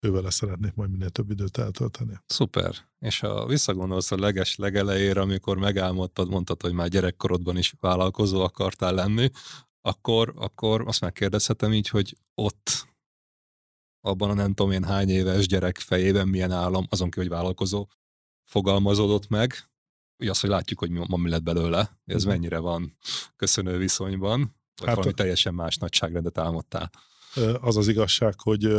ővele szeretnék majd minél több időt eltölteni. Szuper. És ha visszagondolsz a leges legelejére, amikor megálmodtad, mondtad, hogy már gyerekkorodban is vállalkozó akartál lenni, akkor, akkor azt megkérdezhetem így, hogy ott abban a nem tudom én hány éves gyerek fejében milyen állam, azon ki, hogy vállalkozó, fogalmazódott meg, ugye az, hogy látjuk, hogy ma mi lett belőle, ez mm. mennyire van köszönő viszonyban, vagy hát, valami teljesen más nagyságrendet álmodtál. Az az igazság, hogy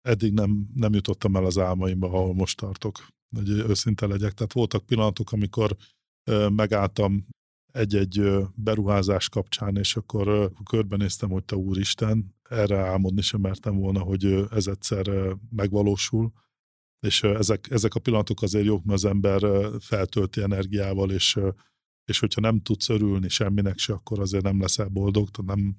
eddig nem, nem jutottam el az álmaimba, ahol most tartok, hogy őszinte legyek. Tehát voltak pillanatok, amikor megálltam egy-egy beruházás kapcsán, és akkor körbenéztem, hogy te úristen, erre álmodni sem mertem volna, hogy ez egyszer megvalósul. És ezek, ezek a pillanatok azért jók, mert az ember feltölti energiával, és, és hogyha nem tudsz örülni semminek se, akkor azért nem leszel boldog, nem,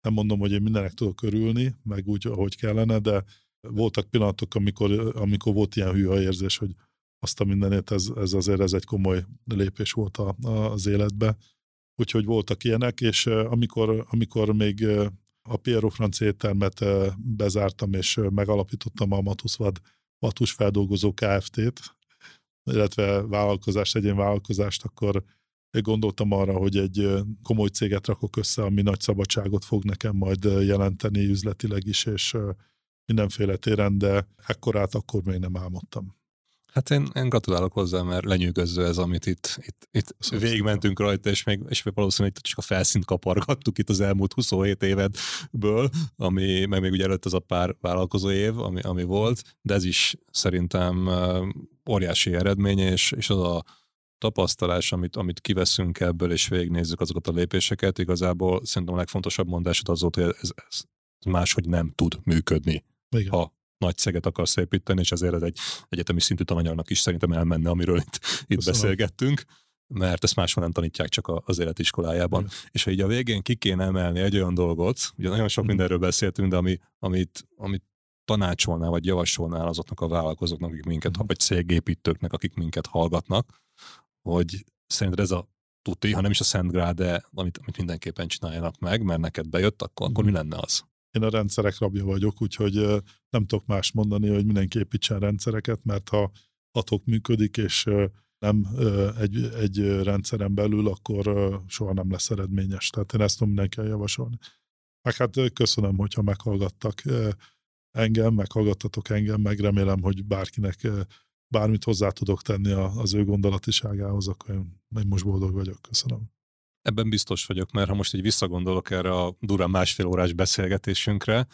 nem mondom, hogy én mindenek tudok örülni, meg úgy, ahogy kellene, de voltak pillanatok, amikor, amikor volt ilyen hűha érzés, hogy azt a mindenét, ez, ez azért ez egy komoly lépés volt a, a, az életbe. Úgyhogy voltak ilyenek, és amikor, amikor még a Piero francia éttermet bezártam, és megalapítottam a Matuszvad Matus feldolgozó Kft-t, illetve vállalkozást, egyén vállalkozást, akkor gondoltam arra, hogy egy komoly céget rakok össze, ami nagy szabadságot fog nekem majd jelenteni üzletileg is, és mindenféle téren, de ekkorát akkor még nem álmodtam. Hát én, én gratulálok hozzá, mert lenyűgöző ez, amit itt, itt, itt szóval végigmentünk rajta, és még, és még valószínűleg csak a felszínt kapargattuk itt az elmúlt 27 évedből, ami, meg még ugye előtt az a pár vállalkozó év, ami, ami volt, de ez is szerintem óriási eredmény, és, és az a tapasztalás, amit, amit kiveszünk ebből, és végignézzük azokat a lépéseket, igazából szerintem a legfontosabb mondásod az volt, hogy ez, ez máshogy nem tud működni. Igen. Ha nagy szeget akarsz építeni, és ezért ez egy egyetemi szintű tananyagnak is szerintem elmenne, amiről itt, itt beszélgettünk mert ezt máshol nem tanítják csak az életiskolájában. Mm. És ha így a végén ki kéne emelni egy olyan dolgot, ugye nagyon sok mm. mindenről beszéltünk, de ami, amit, amit tanácsolnál, vagy javasolnál azoknak a vállalkozóknak, akik minket, mm. vagy cégépítőknek, akik minket hallgatnak, hogy szerinted ez a tuti, ha nem is a Szent Grál, de amit, amit mindenképpen csináljanak meg, mert neked bejött, akkor, mm. akkor mi lenne az? Én a rendszerek rabja vagyok, úgyhogy nem tudok más mondani, hogy mindenki építsen rendszereket, mert ha atok működik, és nem egy, egy rendszeren belül, akkor soha nem lesz eredményes. Tehát én ezt tudom mindenki javasolni. Meg hát köszönöm, hogyha meghallgattak engem, meghallgattatok engem, meg remélem, hogy bárkinek bármit hozzá tudok tenni az ő gondolatiságához, akkor én most boldog vagyok. Köszönöm. Ebben biztos vagyok, mert ha most így visszagondolok erre a durán másfél órás beszélgetésünkre,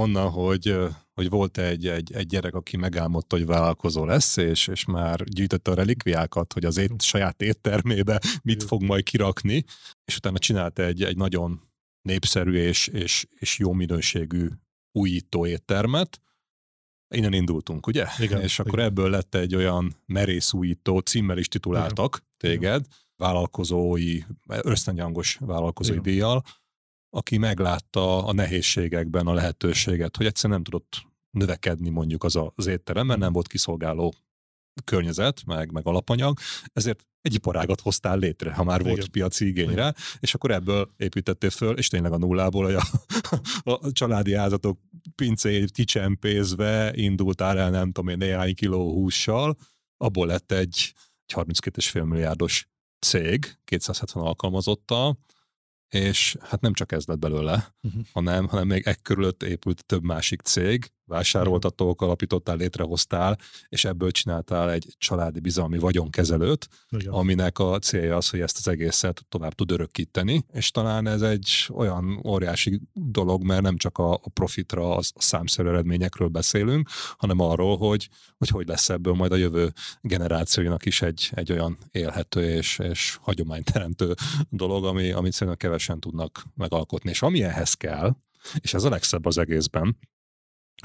onnan, hogy, hogy volt egy, egy, egy gyerek, aki megálmodta, hogy vállalkozó lesz, és, és már gyűjtötte a relikviákat, hogy az ét, saját éttermébe mit fog majd kirakni, és utána csinált egy, egy nagyon népszerű és, és, és jó minőségű újító éttermet, Innen indultunk, ugye? Igen, és akkor igen. ebből lett egy olyan merész újító, címmel is tituláltak igen. téged, vállalkozói, ösztöngyangos vállalkozói igen. díjjal, aki meglátta a nehézségekben a lehetőséget, hogy egyszerűen nem tudott növekedni mondjuk az az étterem, mert nem volt kiszolgáló környezet, meg, meg alapanyag, ezért egy iparágat hoztál létre, ha már volt Igen. piaci igényre, és akkor ebből építettél föl, és tényleg a nullából hogy a, a családi házatok pincéjét kicsempézve indultál el, nem tudom én, néhány kiló hússal, abból lett egy, egy 32,5 milliárdos cég, 270 alkalmazottal, és hát nem csak ez lett belőle, uh-huh. hanem, hanem még ekkörülött épült több másik cég, vásároltatók alapítottál, létrehoztál, és ebből csináltál egy családi bizalmi vagyonkezelőt, Igen. aminek a célja az, hogy ezt az egészet tovább tud örökíteni, és talán ez egy olyan óriási dolog, mert nem csak a, profitra, a számszerű eredményekről beszélünk, hanem arról, hogy hogy, hogy lesz ebből majd a jövő generációinak is egy, egy olyan élhető és, és hagyományteremtő dolog, ami, amit szerintem kevesen tudnak megalkotni. És ami ehhez kell, és ez a legszebb az egészben,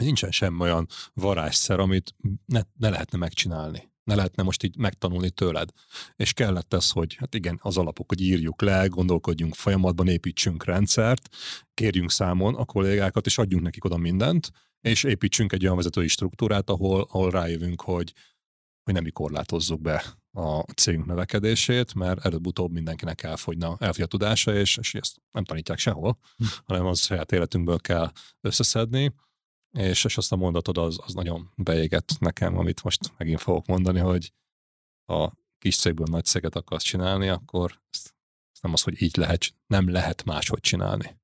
nincsen sem olyan varázsszer, amit ne, ne lehetne megcsinálni. Ne lehetne most így megtanulni tőled. És kellett ez, hogy hát igen, az alapok, hogy írjuk le, gondolkodjunk folyamatban, építsünk rendszert, kérjünk számon a kollégákat, és adjunk nekik oda mindent, és építsünk egy olyan vezetői struktúrát, ahol, ahol rájövünk, hogy, hogy nem mi korlátozzuk be a cégünk növekedését, mert előbb-utóbb mindenkinek elfogyna, elfogy a tudása, és, és ezt nem tanítják sehol, hm. hanem az saját életünkből kell összeszedni, és, és azt a mondatod az, az nagyon beégett nekem, amit most megint fogok mondani, hogy ha kis cégből nagy céget akarsz csinálni, akkor ezt, ezt nem az, hogy így lehet, nem lehet máshogy csinálni.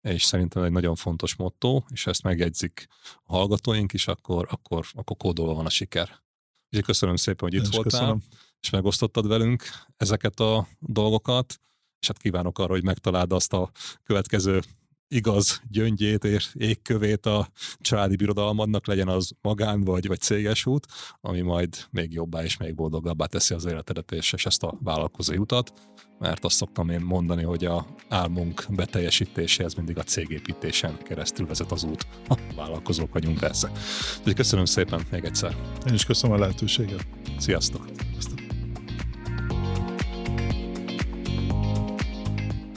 És szerintem egy nagyon fontos motto, és ezt megjegyzik a hallgatóink is, akkor, akkor, akkor kódolva van a siker. És köszönöm szépen, hogy itt voltál, köszönöm. és megosztottad velünk ezeket a dolgokat, és hát kívánok arra, hogy megtaláld azt a következő igaz gyöngyét és égkövét a családi birodalmadnak, legyen az magán vagy, vagy céges út, ami majd még jobbá és még boldogabbá teszi az életedet és, és ezt a vállalkozói utat, mert azt szoktam én mondani, hogy a álmunk beteljesítéséhez mindig a cégépítésen keresztül vezet az út. Ha, vállalkozók vagyunk persze. Úgyhogy köszönöm szépen még egyszer. Én is köszönöm a lehetőséget. Sziasztok! Sziasztok.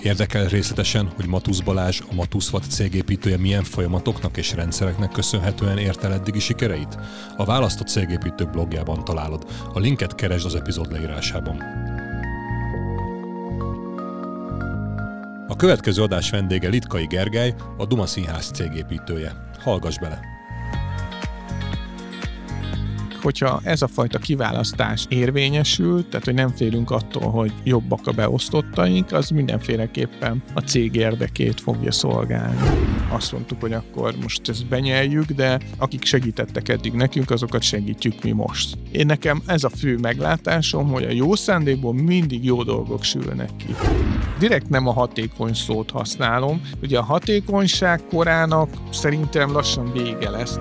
Érdekel részletesen, hogy Matusz Balázs, a Matuszvat cégépítője milyen folyamatoknak és rendszereknek köszönhetően ért el eddigi sikereit? A választott cégépítő blogjában találod. A linket keresd az epizód leírásában. A következő adás vendége Litkai Gergely, a Duma Színház cégépítője. Hallgass bele! Hogyha ez a fajta kiválasztás érvényesül, tehát hogy nem félünk attól, hogy jobbak a beosztottaink, az mindenféleképpen a cég érdekét fogja szolgálni. Azt mondtuk, hogy akkor most ezt benyeljük, de akik segítettek eddig nekünk, azokat segítjük mi most. Én nekem ez a fő meglátásom, hogy a jó szándékból mindig jó dolgok sülnek ki. Direkt nem a hatékony szót használom, ugye a hatékonyság korának szerintem lassan vége lesz.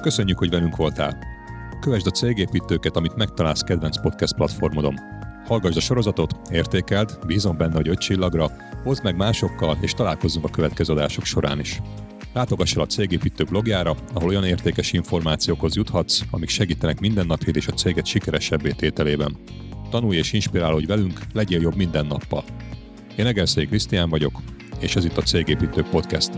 Köszönjük, hogy velünk voltál. Kövesd a cégépítőket, amit megtalálsz kedvenc podcast platformodon. Hallgassd a sorozatot, értékeld, bízom benne, hogy öt csillagra, hozd meg másokkal, és találkozzunk a következő adások során is. Látogass el a Cégépítő blogjára, ahol olyan értékes információkhoz juthatsz, amik segítenek mindennapjét és a céget sikeresebbé tételében. Tanulj és inspirálódj velünk, legyél jobb minden nappal. Én Egerszék Krisztián vagyok, és ez itt a Cégépítő Podcast.